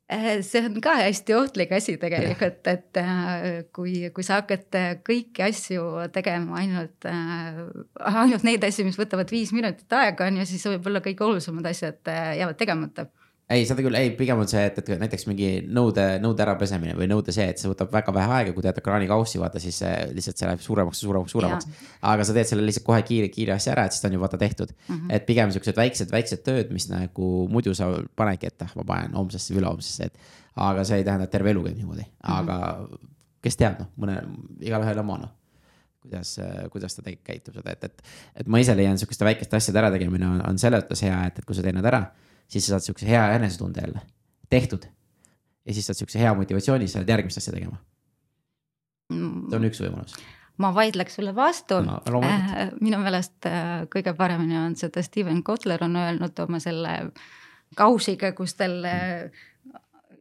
Äh, see on ka hästi ohtlik asi tegelikult, et äh, kui, kui sa hakkad kõiki asju tegema ainult, ainult neid asju, mis võtavad viis minutit aega, on ju, siis võib-olla kõige olulisemad asjad jäävad tegemata ei, seda küll, ei, pigem on see, et, et näiteks mingi nõude, nõude ärapesemine või nõude see, et see võtab väga vähe aega, kui teed ekraanikaussi, vaata siis see, lihtsalt see läheb suuremaks ja suuremaks, suuremaks. aga sa teed selle lihtsalt kohe kiire, kiire asja ära, et siis ta on ju vaata tehtud mm. -hmm. et pigem siuksed väiksed, väiksed tööd, mis nagu muidu sa panedki, et ah, ma panen homsesse või ülehomsesse, et. aga see ei tähenda, et terve elu käib niimoodi mm, -hmm. aga kes teab, noh, mõne, igalühel oma noh kuidas, kuidas ta tegelikult käitub seda, et, et, et ma ise leian sihukeste väikeste asjade ärategemine on, on selles mõttes hea, et, et kui sa teed nad ära siis sa saad siukse hea enesetunde jälle, tehtud. ja siis saad siukse hea motivatsiooni, sa lähed järgmist asja tegema. see on üks võimalus ma vaidleks sulle vastu no,. Äh, minu meelest äh, kõige paremini on seda Steven Kotler on öelnud oma selle kausiga, kus tal äh,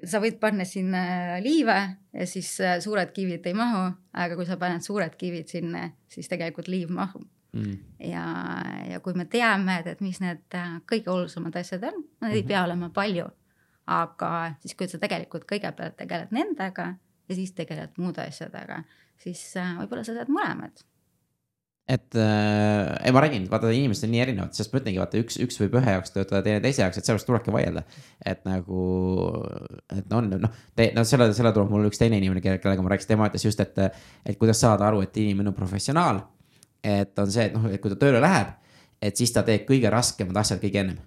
sa võid panna sinna liive ja siis suured kivid ei mahu, aga kui sa paned suured kivid sinna, siis tegelikult liiv mahub mm.. ja, ja kui me teame, et, mis need äh, kõige olulisemad asjad on, nad mm -hmm. ei mhm. pea olema palju. aga siis, kui sa tegelikult kõigepealt tegeled nendega ja siis tegeled muude asjadega, siis äh, võib-olla sa saad mõlemad et äh, ei, ma räägin, vaata inimesed on nii erinevad, sest ma ütlengi, vaata üks, üks võib ühe jaoks töötada, teine teise jaoks, et sellepärast tulebki vaielda. et nagu, et on noh, no selle, selle tuleb mul üks teine inimene, kellega ma rääkisin, tema ütles just, et, et kuidas saada aru, et inimene on professionaal et on see, et noh, et kui ta tööle läheb, et siis ta teeb kõige raskemad asjad kõige ennem.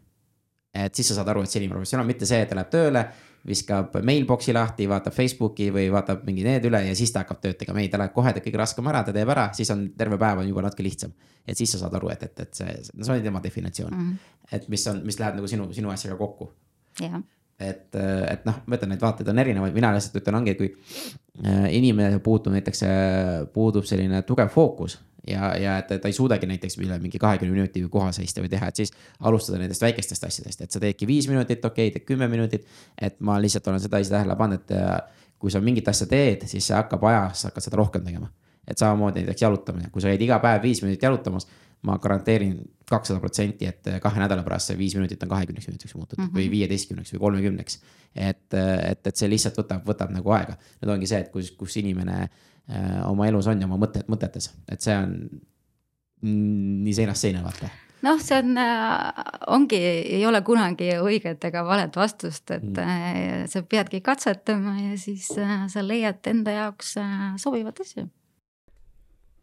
et siis sa saad aru, et see inimene on professionaal, mitte see, et ta läheb tööle, viskab mailbox'i lahti, vaatab Facebooki või vaatab mingi need üle ja siis ta hakkab tööd tegema. ei, ta läheb kohe, teeb kõige raskem ära, ta teeb ära, siis on terve päev on juba natuke lihtsam. et siis sa saad aru, et, et, et see, no see on tema definitsioon mm. -hmm. et mis on, mis läheb nagu sinu, sinu asjaga kokku. jah et, et noh, ma ütlen, neid vaateid on erinevaid, mina lihtsalt ütlen, ongi, kui äh, inimene puutub näiteks, äh, puudub selline tugev fookus ja, ja et ta ei suudagi näiteks üle mingi kahekümne minuti koha seista või teha, et siis alustada nendest väikestest asjadest, et sa teedki viis minutit, okei okay,, teed kümme minutit. et ma lihtsalt olen seda ise tähele pannud, et kui sa mingit asja teed, siis see hakkab ajas, hakkad seda rohkem tegema. et samamoodi näiteks jalutamine, kui sa käid iga päev viis minutit jalutamas, ma garanteerin kakssada protsenti, et kahe nädala pärast see viis minutit on kahekümneks minutiks muutunud mm -hmm. või viieteistkümneks või kolmekümneks. et, et, et see lihtsalt võtab, võtab nagu aega. nüüd ongi see, et kus, kus inimene Äh, oma elus on ja oma mõtted, mõtetes, et see on nii seinast seina, vaata noh, see on, ongi, ei ole kunagi õiget ega valet vastust, et mm. sa peadki katsetama ja siis sa leiad enda jaoks sobivat asja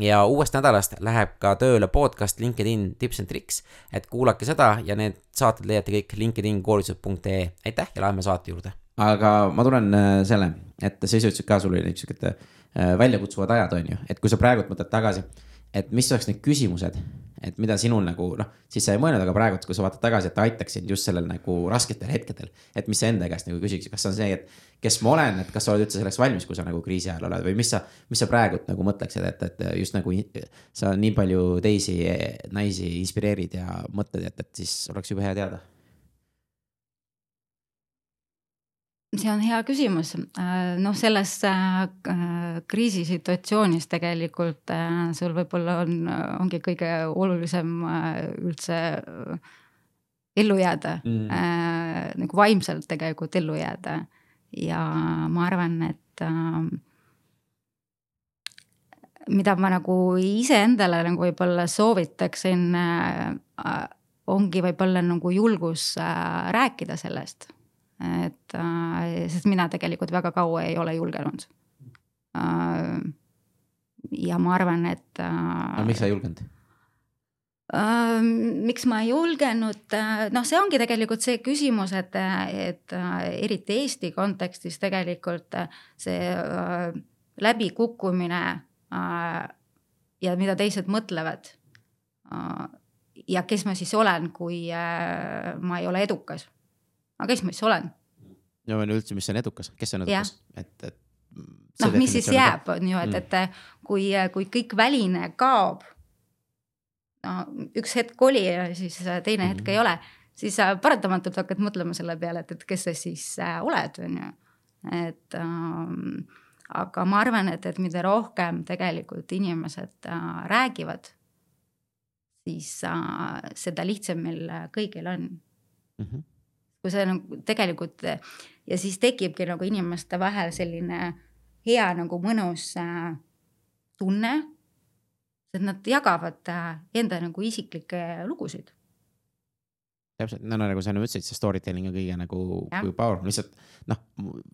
ja uuest nädalast läheb ka tööle podcast LinkedIn tips and tricks, et kuulake seda ja need saated leiate kõik LinkedIn koolitused.ee, aitäh ja läheme saate juurde. aga ma tulen äh, selle, et sa ise ütlesid ka, sul oli niisugused äh, väljakutsuvad ajad, on ju, et kui sa praegult mõtled tagasi, et mis oleks need küsimused et mida sinul nagu noh, siis sa ei mõelnud, aga praegu, kui sa vaatad tagasi, et ta aitaks sind just sellel nagu rasketel hetkedel. et mis sa enda käest nagu küsiksid, kas on see, et kes ma olen, et kas sa oled üldse selleks valmis, kui sa nagu kriisi ajal oled või mis sa, mis sa praegult nagu mõtleksid, et, et just nagu sa nii palju teisi naisi inspireerid ja mõtled, et, et siis oleks jube hea teada see on hea küsimus, äh, noh, selles äh, kriisisituatsioonis tegelikult äh, sul võib-olla on, ongi kõige olulisem üldse ellu jääda mm., nagu vaimselt tegelikult ellu jääda. ja ma arvan, et mida ma nagu iseendale nagu võib-olla soovitaksin, ongi võib-olla nagu julgus rääkida sellest et äh, sest mina tegelikult väga kaua ei ole julgenud äh,. ja ma arvan, et äh,. aga miks sa ei julgenud? Miks ma ei julgenud, noh, see ongi tegelikult see küsimus, et, et eriti Eesti kontekstis tegelikult see läbikukkumine ja mida teised mõtlevad ja kes ma siis olen, kui ma ei ole edukas aga kes ma siis olen? no üldse, mis on edukas, kes on edukas, et, et. noh, mis siis jääb, on ju, et, et mm. kui, kui kõik väline kaob. no üks hetk oli ja siis teine hetk mm. ei ole, siis paratamatult hakkad mõtlema selle peale, et, et kes sa siis äh, oled, on ju. et ähm, aga ma arvan, et, et mida rohkem tegelikult inimesed äh, räägivad, siis äh, seda lihtsam meil kõigil on mm. -hmm kui see nagu tegelikult ja siis tekibki nagu inimeste vahel selline hea nagu mõnus äh, tunne. et nad jagavad äh, enda nagu isiklikke lugusid. täpselt, no nagu sa enne ütlesid, see story telling on kõige nagu kui power, lihtsalt noh,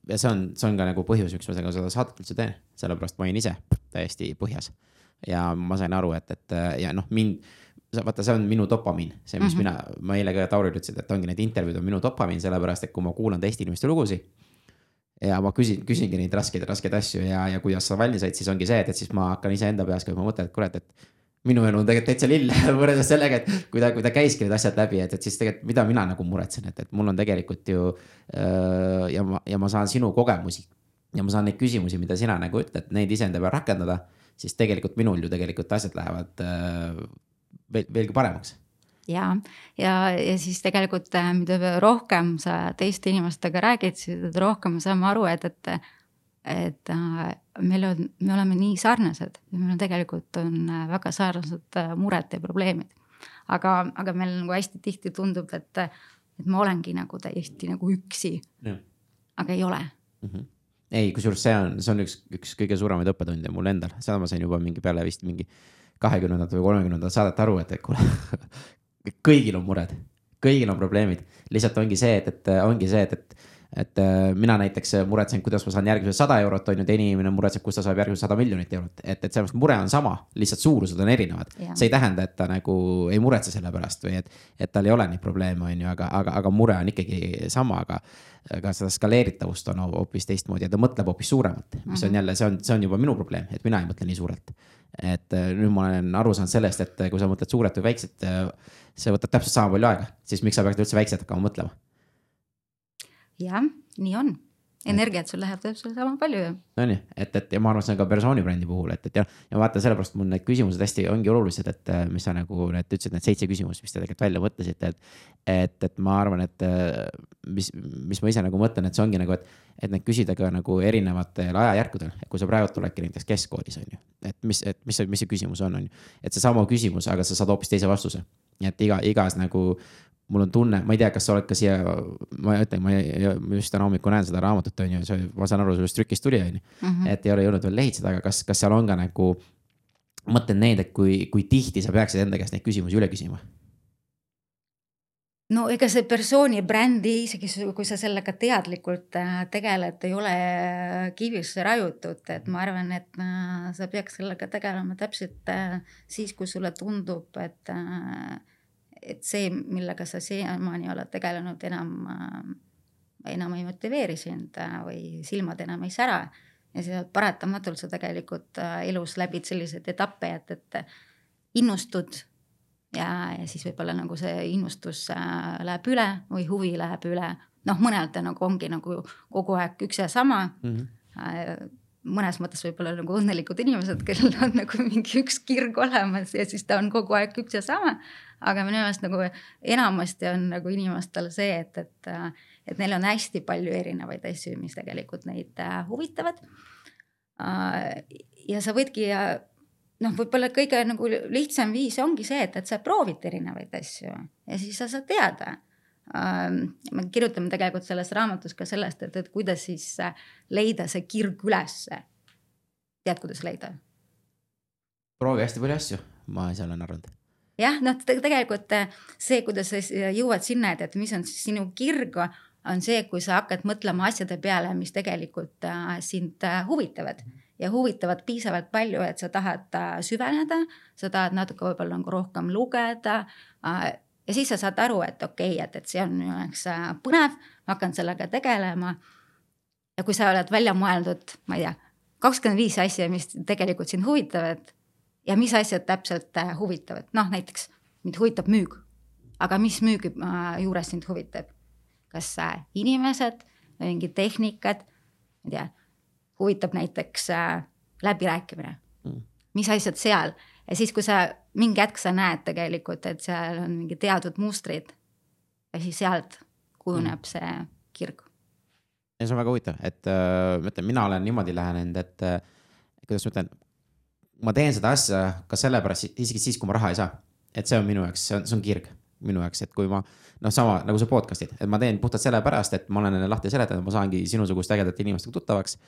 ja see on, see on ka nagu põhjus, miks ma seda saadet üldse teen, sellepärast ma olin ise täiesti põhjas. ja ma sain aru, et, et ja noh, mind vaata, see on minu dopamiin, see, mis mm -hmm. mina, ma eile ka Taurile ütlesin, et ongi need intervjuud on minu dopamiin, sellepärast et kui ma kuulan teiste inimeste lugusid. ja ma küsin, küsingi neid raskeid, raskeid asju ja, ja kuidas sa valmis said, siis ongi see, et, et siis ma hakkan iseenda peas ka juba mõtlema, et kurat, et minu elu on tegelikult täitsa lill võrreldes sellega, et kui ta, kui ta käiski need asjad läbi, et, et siis tegelikult, mida mina nagu muretsen, et, et mul on tegelikult ju äh,. ja ma, ja ma saan sinu kogemusi ja ma saan neid küsimusi, mida sina nagu ütled, neid iseenda peal rakendada. siis tegelikult minul ju tegelikult asjad lähevad äh, veel, veelgi paremaks ja, ja, ja siis tegelikult, äh, mida rohkem sa teiste inimestega räägid, siis rohkem saame aru, et, et, et äh, meil on, me oleme nii sarnased meil on tegelikult on äh, väga sarnased mured ja probleemid. aga, aga meil nagu hästi tihti tundub, et, et ma olengi nagu täiesti nagu üksi. aga ei ole mm. -hmm ei, kusjuures see on, see on üks, üks kõige suuremaid õppetunde mul endal, seda ma sain juba mingi peale vist mingi kahekümnendat või kolmekümnendat saadet aru, et, et kuule kõigil on mured, kõigil on probleemid. lihtsalt ongi see, et, et ongi see, et, et, et äh, mina näiteks muretsen, kuidas ma saan järgmised sada eurot, on ju, teine inimene muretseb, kust ta saab järgmised sada miljonit eurot. et, et selles mõttes mure on sama, lihtsalt suurused on erinevad. see ei tähenda, et ta nagu ei muretse selle pärast või et, et tal ei ole neid probleeme, on ju, aga, aga, aga mure on ikkagi sama, aga aga seda skaleeritavust on hoopis teistmoodi ja ta mõtleb hoopis suuremalt, mis on mhm. jälle, see on, see on juba minu probleem, et mina ei mõtle nii suurelt. Et äh, nüüd ma olen aru saanud sellest, et äh, kui sa mõtled suurelt või väikselt, äh, see võtab täpselt sama palju aega, siis miks sa peaksid üldse väikselt hakkama mõtlema? jah, nii on energiat sul läheb täpselt sama palju ju. Nonii, et, et ja ma arvan, see on ka persooni brändi puhul, et, et ja, ja vaata, sellepärast mul need küsimused hästi ongi olulised, et mis sa nagu need ütlesid, need seitse küsimust, mis te tegelikult välja mõtlesite, et. et, et ma arvan, et mis, mis ma ise nagu mõtlen, et see ongi nagu, et, et neid küsida ka nagu erinevatel ajajärkudel, et kui sa praegu oledki näiteks keskkoolis on ju. et mis, et mis mis see küsimus on, on ju, et seesama küsimus, aga sa saad hoopis teise vastuse. et iga, igas nagu mul on tunne, ma ei tea, kas sa oled ka siia, ma ütlen, ma just täna hommikul näen seda raamatut, on ju, see, ma saan aru, sellest trükist tuli, on ju. Mhm. et ei ole jõudnud veel lehitseda, aga kas, kas seal on ka nagu, mõtlen neid, et kui, kui tihti sa peaksid enda käest neid küsimusi üle küsima? no ega see persooni brändi, isegi kui sa sellega teadlikult äh, tegeled, ei ole kivisse raiutud, et ma arvan, et äh, sa peaks sellega tegelema täpselt äh, siis, kui sulle tundub, et et see, millega sa siiamaani oled tegelenud, enam, enam ei motiveeri sind äh, või silmad enam ei sära. ja siis paratamatult sa tegelikult äh, elus läbid selliseid etappe, et, et innustud ja, ja siis võib-olla nagu see innustus äh, läheb üle või huvi läheb üle. noh, mõnel ta nagu ongi nagu kogu aeg üks ja sama mm. -hmm mõnes mõttes võib-olla nagu õnnelikud inimesed, kellel on nagu mingi üks kirg olemas ja siis ta on kogu aeg üks ja sama. aga minu meelest nagu enamasti on nagu inimestel see, et, et, et neil on hästi palju erinevaid asju, mis tegelikult neid äh, huvitavad. Äh, ja sa võidki noh, võib-olla kõige nagu lihtsam viis ongi see, et, et sa proovid erinevaid asju ja siis sa saad teada me kirjutame tegelikult selles raamatus ka sellest, et, et kuidas siis äh, leida see kirg ülesse. tead, kuidas leida? proovi hästi palju asju, ma ise olen arvanud. jah, noh tegelikult äh, see, kuidas sa jõuad sinna, et, et mis on siis sinu kirg, on see, kui sa hakkad mõtlema asjade peale, mis tegelikult äh, sind huvitavad ja huvitavad piisavalt palju, et sa tahad süveneda, sa tahad natuke võib-olla nagu rohkem lugeda ja siis sa saad aru, et okei okay,, et, et see on jaoks äh, põnev, ma hakkan sellega tegelema. ja kui sa oled välja mõeldud, ma ei tea, kakskümmend viis asja, mis tegelikult sind huvitavad ja mis asjad täpselt äh, huvitavad, noh näiteks mind huvitab müük. aga mis müügi äh, juures sind huvitab? kas inimesed, mingid tehnikad, ma ei tea, huvitab näiteks läbirääkimine mm., mis asjad seal ja siis, kui sa mingi hetk sa näed tegelikult, et seal on mingi teatud mustrid ja siis sealt kujuneb mm. see kirg. ja see on väga huvitav, et äh, ma ütlen, mina olen niimoodi lähenenud, et äh, kuidas ma ütlen, ma teen seda asja ka sellepärast, isegi siis, kui ma raha ei saa. et see on minu jaoks, see on, see on kirg minu jaoks, et kui ma noh, sama nagu sa podcast'id, et ma teen puhtalt sellepärast, et ma olen lahti seletanud, ma saangi sinusugust ägedate inimestega tuttavaks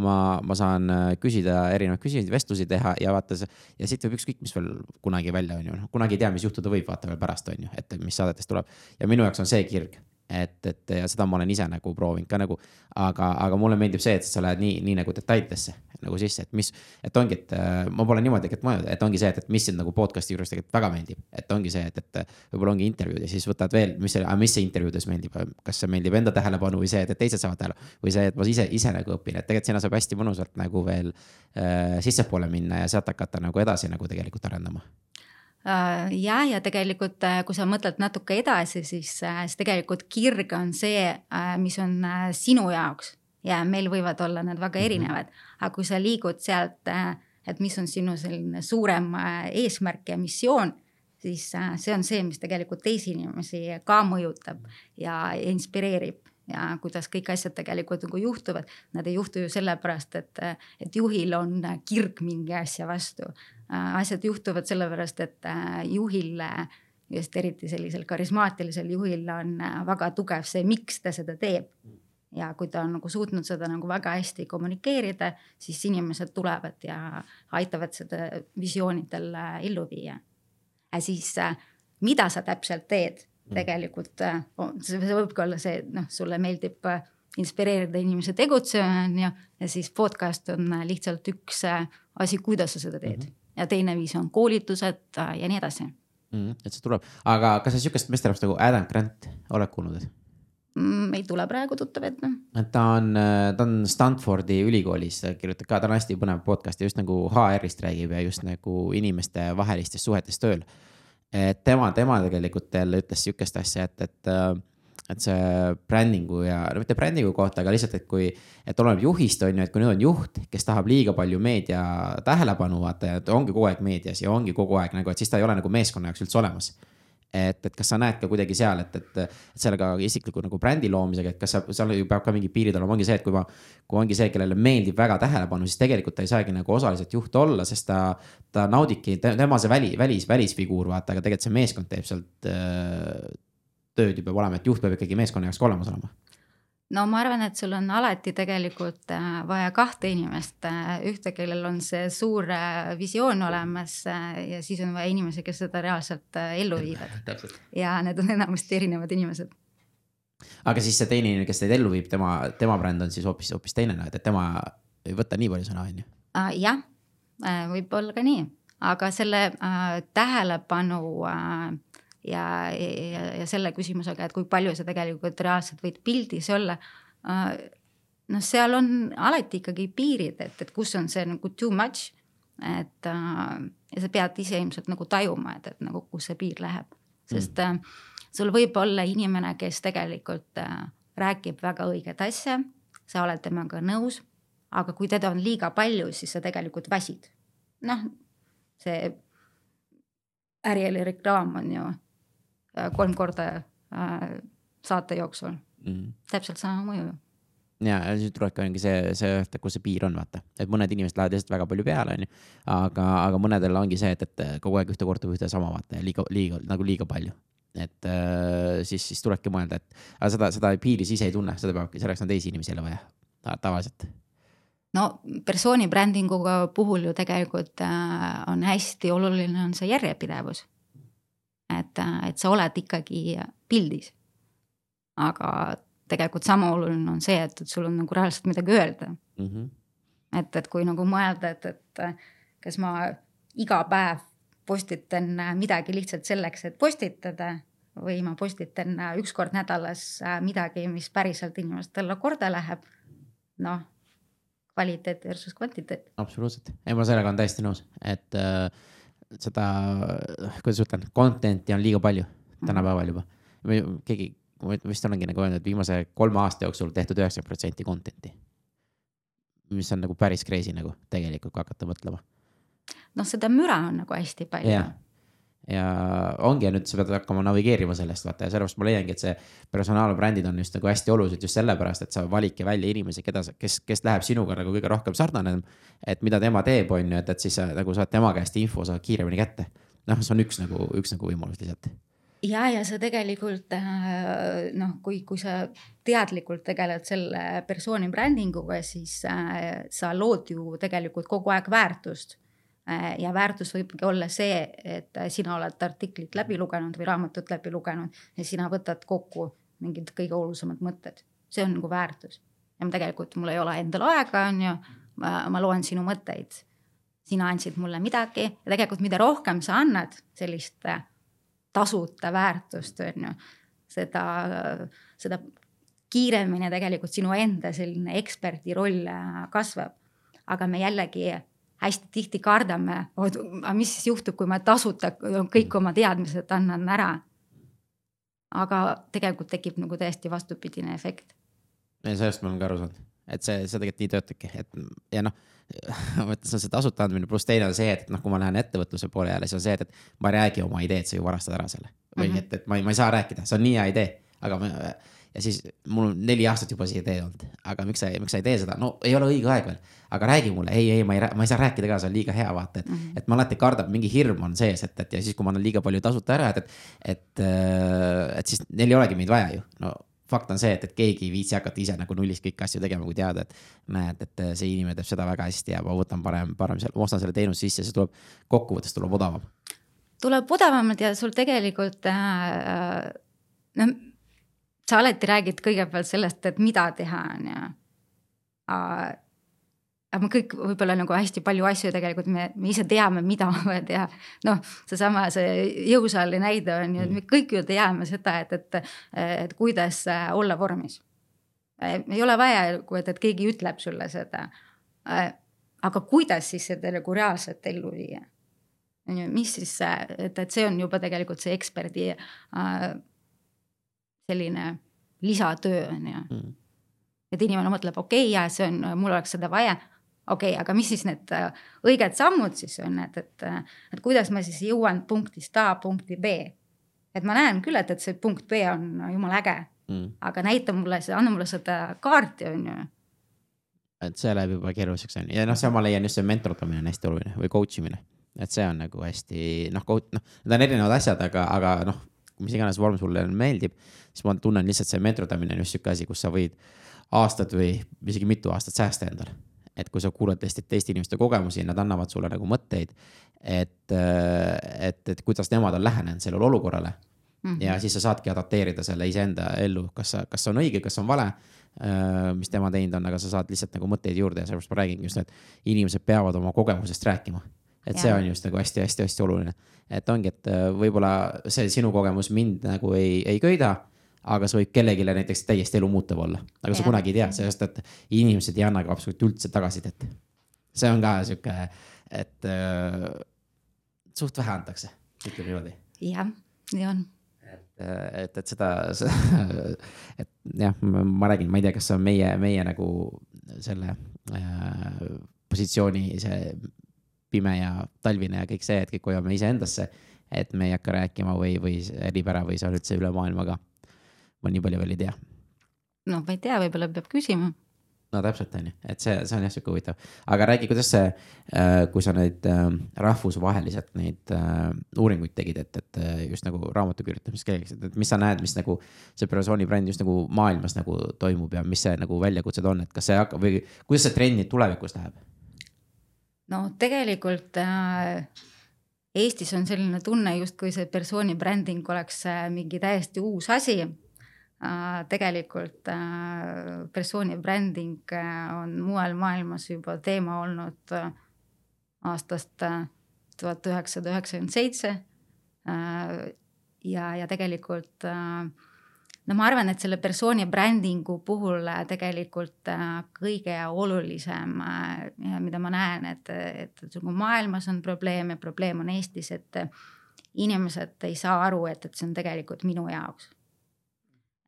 ma, ma saan äh, küsida erinevaid küsimusi, vestlusi teha ja vaata see ja siit võib ükskõik mis veel kunagi välja on ju, noh kunagi ei tea, mis juhtuda võib, vaata veel pärast on ju, et mis saadetest tuleb. ja minu jaoks on see kirg, et, et ja seda ma olen ise nagu proovinud ka nagu, aga, aga mulle meeldib see, et sa lähed nii, nii nagu detailidesse nagu sisse, et mis, et ongi, et äh, ma pole niimoodi tegelikult mõelnud, et ongi see, et, et mis sind nagu podcast'i juures tegelikult väga meeldib. et ongi see, et, et võib-olla ongi intervjuud ja siis võtad veel, mis mis see intervjuudes meeldib, kas see meeldib enda tähelepanu või see, et teised saavad tähelepanu. või see, et ma ise, ise nagu õpin, et tegelikult sinna saab hästi mõnusalt nagu veel äh, sissepoole minna ja sealt hakata nagu edasi nagu tegelikult arendama ja, ja tegelikult, äh, kui sa mõtled natuke edasi, siis, äh, siis tegelikult kirg on see, mis on sinu jaoks. Ja meil võivad olla need väga mhm. erinevad, aga kui sa liigud sealt, et mis on sinu selline suurem eesmärk ja missioon, siis see on see, mis tegelikult teisi inimesi ka mõjutab ja inspireerib ja kuidas kõik asjad tegelikult nagu juhtuvad. Nad ei juhtu ju sellepärast, et, et juhil on kirg mingi asja vastu, Äh, asjad juhtuvad sellepärast, et äh, juhil just eriti sellisel karismaatilisel juhil on äh, väga tugev see, miks ta seda teeb. ja kui ta on nagu suutnud seda nagu väga hästi kommunikeerida, siis inimesed tulevad ja aitavad seda visioonidel ellu viia. siis, mida sa täpselt teed. Tegelikult see võibki olla see, et noh, sulle meeldib inspireerida inimesi tegutsema, on ju, ja siis podcast on lihtsalt üks asi, kuidas sa seda teed mm. -hmm ja teine viis on koolitused äh, ja nii edasi mm,. et see tuleb, aga kas sa sihukest meesterahvast nagu Adam Grant oled kuulnud? Mm, ei tule praegu tuttav ette. et ta on, äh, ta on Stanfordi ülikoolis, kirjutab ka, ta on hästi põnev podcast ja just nagu HR-ist räägib ja just nagu inimeste vahelistest suhetest tööl. Et tema, tema tegelikult jälle ütles sihukest asja, et, et äh, et see brändingu ja, no mitte brändingu kohta, aga lihtsalt, et kui, et oleneb juhist on ju, et kui nüüd on juht, kes tahab liiga palju meedia tähelepanu vaata ja ongi kogu aeg meedias ja ongi kogu aeg nagu, et siis ta ei ole nagu meeskonna jaoks üldse olemas et, et kas sa näed ka kuidagi seal, et, et, et sellega isikliku nagu brändi loomisega, et kas sa, seal ju peab ka mingid piirid olema, ongi see, et kui ma. kui ongi see, kellele meeldib väga tähelepanu, siis tegelikult ta ei saagi nagu osaliselt juht olla, sest ta, ta naudibki, tema see väli, välis, välisfiguur vaata, aga tegelikult see meeskond teeb sealt äh, tööd ju peab olema, et juht peab ikkagi meeskonna jaoks ka olemas olema no ma arvan, et sul on alati tegelikult äh, vaja kahte inimest, äh, ühte, kellel on see suur äh, visioon olemas ja siis on vaja inimesi, kes seda reaalselt ellu viivad. ja need on enamasti erinevad inimesed. aga siis see teine inimene, kes teid ellu viib, tema, tema bränd on siis hoopis, hoopis teine, et tema ei võta nii palju sõna, on ju? jah, võib-olla ka nii, aga selle äh, tähelepanu äh, ja, ja, ja selle küsimusega, et kui palju sa tegelikult reaalselt võid pildis olla. Äh, noh, seal on alati ikkagi piirid, et, et kus on see nagu too much. et äh, ja sa pead ise ilmselt nagu tajuma, et, et nagu kus see piir läheb, sest mm. sul võib olla inimene, kes tegelikult räägib väga õiget asja, sa oled temaga nõus, aga kui teda on liiga palju, siis sa tegelikult väsid. noh, see ärieli reklaam on ju Äh, kolm korda äh, saate jooksul mm. -hmm. täpselt sama mõju ja, ja siis tulebki ongi see, see, kus see piir on, vaata, et mõned inimesed lähevad lihtsalt väga palju peale, onju. aga, aga mõnedel ongi see, et, et kogu aeg ühte korda või ühte sama vaata ja liiga, liiga nagu liiga palju. et äh, siis, siis tulebki mõelda, et aga seda, seda piiri siis ei tunne, seda peabki, selleks on teisi inimesi jälle vaja ta, tavaliselt no persooni brändinguga puhul ju tegelikult äh, on hästi oluline on see järjepidevus et, et sa oled ikkagi pildis. aga tegelikult sama oluline on see, et, et sul on nagu reaalselt midagi öelda mm. -hmm. et, et kui nagu mõelda, et, et kas ma iga päev postitan midagi lihtsalt selleks, et postitada või ma postitan üks kord nädalas midagi, mis päriselt inimestele korda läheb. noh, kvaliteet versus kvantiteet. absoluutselt, ei ma sellega olen täiesti nõus, et äh, seda, kuidas ütlen, content'i on liiga palju tänapäeval juba. keegi, ma vist olengi nagu öelnud, et viimase kolme aasta jooksul tehtud üheksakümmend protsenti content'i. mis on nagu päris crazy nagu tegelikult, kui hakata mõtlema. noh, seda müra on nagu hästi palju yeah ja ongi ja nüüd sa pead hakkama navigeerima sellest vaata ja sellepärast ma leiangi, et see personaalbrändid on just nagu hästi olulised just sellepärast, et sa validki välja inimesi, keda sa, kes, kes läheb sinuga nagu kõige rohkem sarnane. et mida tema teeb, on ju, et, et siis sa nagu saad tema käest info saad kiiremini kätte. noh, see on üks nagu, üks nagu võimalus lihtsalt ja, ja sa tegelikult äh, noh, kui, kui sa teadlikult tegeled selle persooni brändinguga, siis äh, sa lood ju tegelikult kogu aeg väärtust ja väärtus võibki olla see, et sina oled artiklit läbi lugenud või raamatut läbi lugenud ja sina võtad kokku mingid kõige olulisemad mõtted. see on nagu väärtus ja tegelikult mul ei ole endal aega, on ju, ma loen sinu mõtteid. sina andsid mulle midagi ja tegelikult, mida rohkem sa annad sellist äh, tasuta väärtust, on ju, seda, seda kiiremini tegelikult sinu enda selline eksperdi roll äh, kasvab. aga me jällegi hästi tihti kardame, aga mis siis juhtub, kui ma tasuta kõik oma teadmised annan ära. aga tegelikult tekib nagu täiesti vastupidine efekt. sellest ma olen ka aru saanud, et see, see tegelikult nii töötabki, et ja noh ma mõtlen, see on see tasuta andmine, pluss teine on see, et noh, kui ma lähen ettevõtluse poole jälle, siis on see, et, et ma ei räägi oma ideed, sa ju varastad ära selle. või mm -hmm. et, et ma ei, ma ei saa rääkida, see on nii hea idee, aga ma, ja siis mul on neli aastat juba see idee olnud, aga miks sa, miks sa ei tee seda, no ei ole õige aeg veel. aga räägi mulle, ei, ei, ma ei, ma ei saa rääkida ka, see on liiga hea, vaata, et mm, -hmm. et ma alati kardan, mingi hirm on sees, et, et ja siis, kui ma annan liiga palju tasuta ära, et, et, et, äh, et siis neil ei olegi meid vaja ju, no fakt on see, et, et keegi ei viitsi hakata ise nagu nullist kõiki asju tegema, kui teada, et näed, et see inimene teeb seda väga hästi ja ma võtan parem, parem seal, ma ostan selle teenuse sisse, see tuleb, kokkuvõttes tuleb odavam. tuleb odavamalt ja sul tegelikult äh, noh sa alati räägid kõigepealt sellest, et mida teha, on ju. aga me kõik võib-olla nagu hästi palju asju tegelikult me, me ise teame, mida on vaja teha. noh, seesama see jõusaali näide on ju, et me kõik ju teame seda, et, et, et kuidas olla vormis. ei ole vaja, et, et keegi ütleb sulle seda. aga kuidas siis seda nagu reaalselt ellu viia? on ju, mis siis, et, et see on juba tegelikult see eksperdi äh, selline lisatöö on ju mm.. et inimene mõtleb, okei okay,, ja see on, mul oleks seda vaja. okei okay,, aga mis siis need äh, õiged sammud siis on, et, et, et kuidas ma siis jõuan punktist A punkti B. et ma näen küll, et, et see punkt B on jumala äge mm., aga näita mulle, anna mulle seda kaarti, on ju et see läheb juba keeruliseks on ju ja noh, see ma leian just see mentordamine on hästi oluline või coach imine. et see on nagu hästi noh, noh, need on erinevad asjad, aga, aga noh, mis iganes vorm sulle meeldib, siis ma tunnen lihtsalt see mentordamine on just sihuke asi, kus sa võid aastad või isegi mitu aastat säästa endale. et kui sa kuulad teiste, teiste inimeste kogemusi, nad annavad sulle nagu mõtteid, et, et, et kuidas nemad on lähenenud sellele olukorrale mm. -hmm. ja siis sa saadki adapteerida selle iseenda ellu, kas sa, kas on õige, kas on vale Äh, mis tema teinud on, aga sa saad lihtsalt nagu mõtteid juurde ja sellepärast ma räägingi just, et inimesed peavad oma kogemusest rääkima. Et ja. see on just nagu hästi-hästi-hästi oluline, et ongi, et äh, võib-olla see sinu kogemus mind nagu ei, ei köida aga see võib kellelegi näiteks täiesti elu muutev olla, aga ja. sa kunagi ei tea, sest et inimesed ei anna ka absoluutselt üldse tagasisidet. see on ka sihuke, et äh, suht vähe antakse, ütleme niimoodi. jah, nii on et, et seda, et jah, ma räägin, ma ei tea, kas see on meie, meie nagu selle äh, positsiooni see pime ja talvine ja kõik see, et kõik hoiame iseendasse. et me ei hakka rääkima või, või eripära või see on üldse üle maailma ka. ma nii palju veel ei tea. noh, ma ei tea, võib-olla peab küsima no täpselt on ju, et see, see on jah sihuke huvitav, aga räägi, kuidas see, äh, kui sa neid äh, rahvusvaheliselt neid äh, uuringuid tegid, et, et just nagu raamatu kirjutamiseks keegi, et mis sa näed, mis nagu see persooni bränd just nagu maailmas nagu toimub ja mis see nagu väljakutsed on, et kas see hakkab või kuidas see trend tulevikus läheb? No tegelikult äh, Eestis on selline tunne, justkui see persooni bränding oleks mingi täiesti uus asi Äh, tegelikult äh, persooni bränding äh, on mujal maailmas juba teema olnud aastast tuhat üheksasada üheksakümmend seitse. ja, ja tegelikult no ma arvan, et selle persooni brändingu puhul tegelikult kõige olulisem, mida ma näen, et, et nagu maailmas on probleem ja probleem on Eestis, et inimesed ei saa aru, et, et see on tegelikult minu jaoks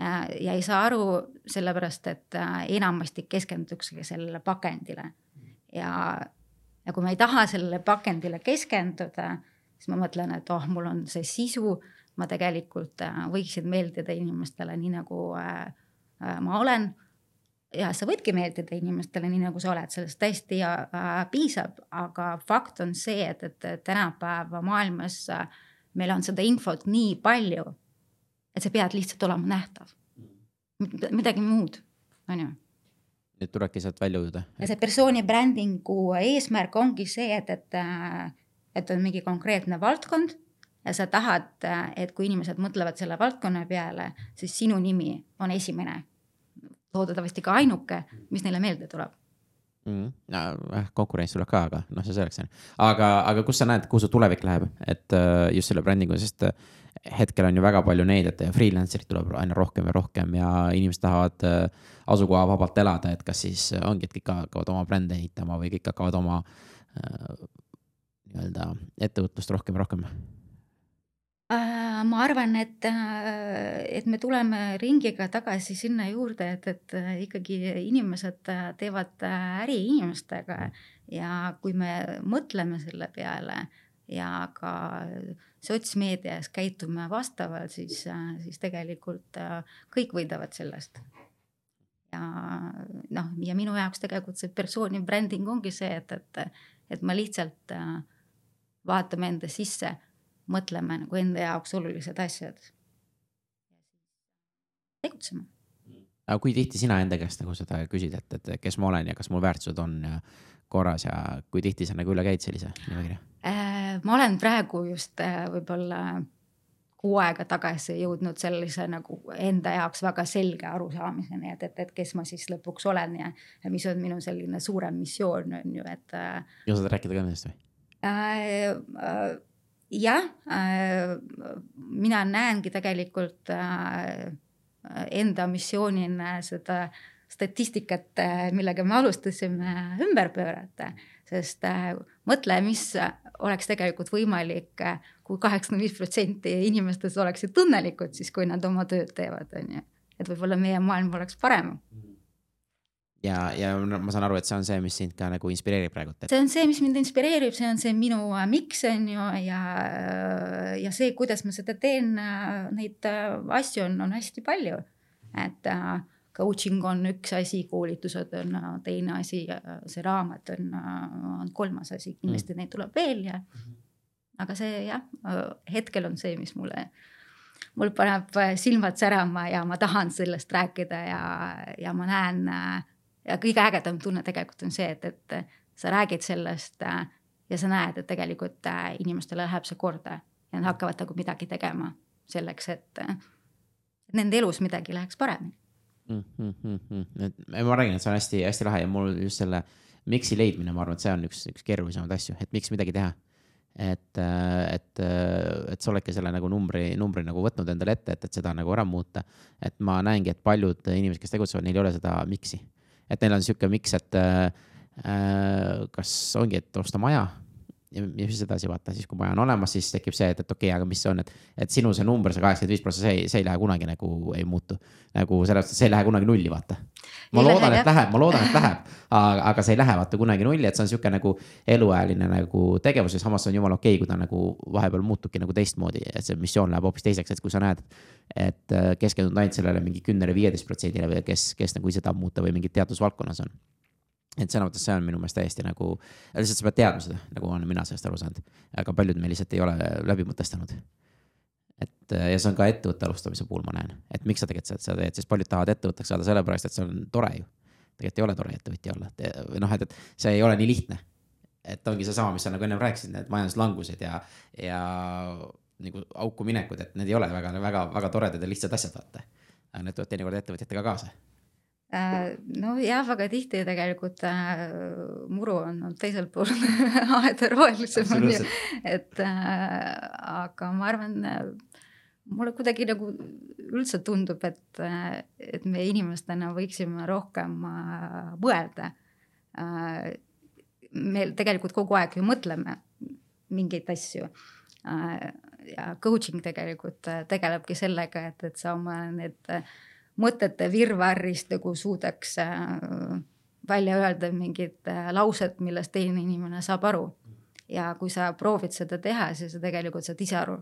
Äh, ja ei saa aru, sellepärast et äh, enamasti keskendutakse sellele pakendile. ja, ja kui ma ei taha sellele pakendile keskenduda, siis ma mõtlen, et oh, mul on see sisu, ma tegelikult äh, võiksin meeldida inimestele nii nagu äh, ma olen. ja sa võidki meeldida inimestele nii nagu sa oled, sellest täiesti äh, piisab, aga fakt on see, et, et tänapäeva maailmas äh, meil on seda infot nii palju et sa pead lihtsalt olema nähtav. midagi muud, on ju. nüüd tulebki sealt välja ujuda. ja see persooni brändingu eesmärk ongi see, et, et, et on mingi konkreetne valdkond ja sa tahad, et kui inimesed mõtlevad selle valdkonna peale, siis sinu nimi on esimene, loodetavasti ka ainuke, mis neile meelde tuleb mm,. No, konkurents tuleb ka, aga noh, see selleks on. aga, aga kus sa näed, kuhu su tulevik läheb, et just selle brändingu, sest hetkel on ju väga palju neid, et freelancer'id tuleb aina rohkem ja rohkem ja inimesed tahavad asukoha vabalt elada, et kas siis ongi, et kõik hakkavad oma brände ehitama või kõik hakkavad oma nii-öelda ettevõtlust rohkem ja rohkem ma arvan, et, et me tuleme ringiga tagasi sinna juurde, et, et ikkagi inimesed teevad äri inimestega ja kui me mõtleme selle peale ja ka sotsmeedias käitume vastavalt, siis, siis tegelikult äh, kõik võidavad sellest. ja noh, ja minu jaoks tegelikult see persooni bränding ongi see, et, et, et me lihtsalt äh, vaatame enda sisse, mõtleme nagu enda jaoks olulised asjad. tegutseme aga kui tihti sina enda käest nagu seda küsid, et, et kes ma olen ja kas mu väärtused on ja korras ja kui tihti sa nagu üle käid sellise nimekirja äh,? ma olen praegu just äh, võib-olla kuu aega tagasi jõudnud sellise nagu enda jaoks väga selge arusaamiseni, et, et, et kes ma siis lõpuks olen ja, ja mis on minu selline suurem missioon on ju, et. Äh, ja saad rääkida ka nendest või äh,? äh jah äh,, mina näengi tegelikult äh, enda missioonina seda statistikat, millega me alustasime, ümber pöörata. sest äh, mõtle, mis oleks tegelikult võimalik, kui kaheksakümmend viis protsenti inimestest oleksid õnnelikud siis, kui nad oma tööd teevad, on ju. et võib-olla meie maailm oleks parem ja, ja ma saan aru, et see on see, mis sind ka nagu inspireerib praegult. see on see, mis mind inspireerib, see on see minu äh, miks on ju ja, ja see, kuidas ma seda teen, äh, neid äh, asju on, on hästi palju. et coaching on üks asi, koolitused on teine asi, see raamat on, on kolmas asi, kindlasti mm. neid tuleb veel ja. aga see jah, hetkel on see, mis mulle, mul paneb silmad särama ja ma tahan sellest rääkida ja, ja ma näen ja kõige ägedam tunne tegelikult on see, et, et sa räägid sellest ja sa näed, et tegelikult inimestele läheb see korda ja nad hakkavad nagu midagi tegema selleks, et nende elus midagi läheks paremini mm. -hmm. et ma räägin, et see on hästi-hästi lahe ja mul just selle miks'i leidmine, ma arvan, et see on üks, üks keerulisemaid asju, et miks midagi teha. et, et, et sa oledki selle nagu numbri, numbri nagu võtnud endale ette, et, et seda nagu ära muuta. et ma näengi, et paljud inimesed, kes tegutsevad, neil ei ole seda miks'i. Et neil on sihuke miks, et äh, kas ongi, et osta maja ja, ja siis edasi vaata, siis kui maja on olemas, siis tekib see, et, et okei okay,, aga mis see on, et, et sinu see number, see kaheksakümmend viis prossa, see, see ei lähe kunagi nagu ei muutu. nagu sellepärast, et see ei lähe kunagi nulli, vaata. ma ei loodan, et läheb, ma loodan, et läheb, aga, aga see ei lähe vaata kunagi nulli, et see on sihuke nagu eluajaline nagu tegevus ja samas on jumala okei okay,, kui ta nagu vahepeal muutubki nagu teistmoodi, et see missioon läheb hoopis teiseks, et kui sa näed, et äh, keskendunud ainult sellele mingi kümnele, viieteist protsendile kes, kes nagu ise tahab muuta või mingit teadusvaldkonnas on et selles mõttes see on minu meelest täiesti nagu, lihtsalt sa pead teadma seda, nagu olen mina sellest aru saanud, aga paljud meil lihtsalt ei ole läbi mõtestanud. et ja see on ka ettevõtte alustamise puhul, ma näen, et miks sa tegelikult seda teed, sest paljud tahavad ettevõtteks saada sellepärast, et see on tore ju. tegelikult ei ole tore ettevõtja olla, või noh, et, et see ei ole nii lihtne. et ongi seesama, mis sa nagu ennem rääkisid, need majanduslangused ja, ja nagu auku minekud, et need ei ole väga, väga, väga toredad ja lihtsad asjad, vaata. aga need tulevad teinekord ettevõtjatega kaasa Äh, nojah, väga tihti tegelikult äh, muru on, on teisel pool aeda rohelisem on ju, et äh, aga ma arvan, mulle kuidagi nagu üldse tundub, et, et me inimestena võiksime rohkem äh, mõelda. Äh,. me tegelikult kogu aeg ju mõtleme mingeid asju. Äh, ja coaching tegelikult tegelebki sellega, et, et sa oma need äh, mõtete virvarrist nagu suudaks äh, välja öelda mingid äh, laused, millest teine inimene saab aru. ja kui sa proovid seda teha, siis sa tegelikult saad ise aru,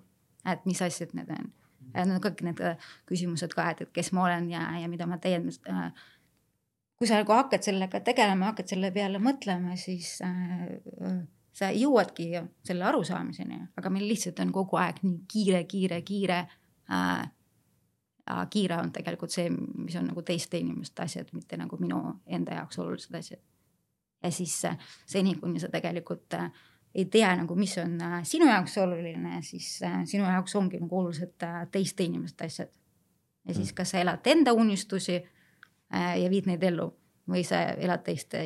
et mis asjad need on. Need on kõik need äh, küsimused ka, et, et kes ma olen ja, ja mida ma teen. kui sa nagu hakkad sellega tegelema, hakkad selle peale mõtlema, siis äh, sa jõuadki selle arusaamiseni, aga meil lihtsalt on kogu aeg nii kiire, kiire, kiire äh, kiire on tegelikult see, mis on nagu teiste inimeste asjad, mitte nagu minu enda jaoks olulised asjad. ja siis äh, seni, kuni sa tegelikult äh, ei tea nagu, mis on äh, sinu jaoks oluline, siis sinu jaoks ongi nagu olulised teiste inimeste asjad. ja siis, mm. kas sa elad enda unistusi ja viid neid ellu või sa elad teiste,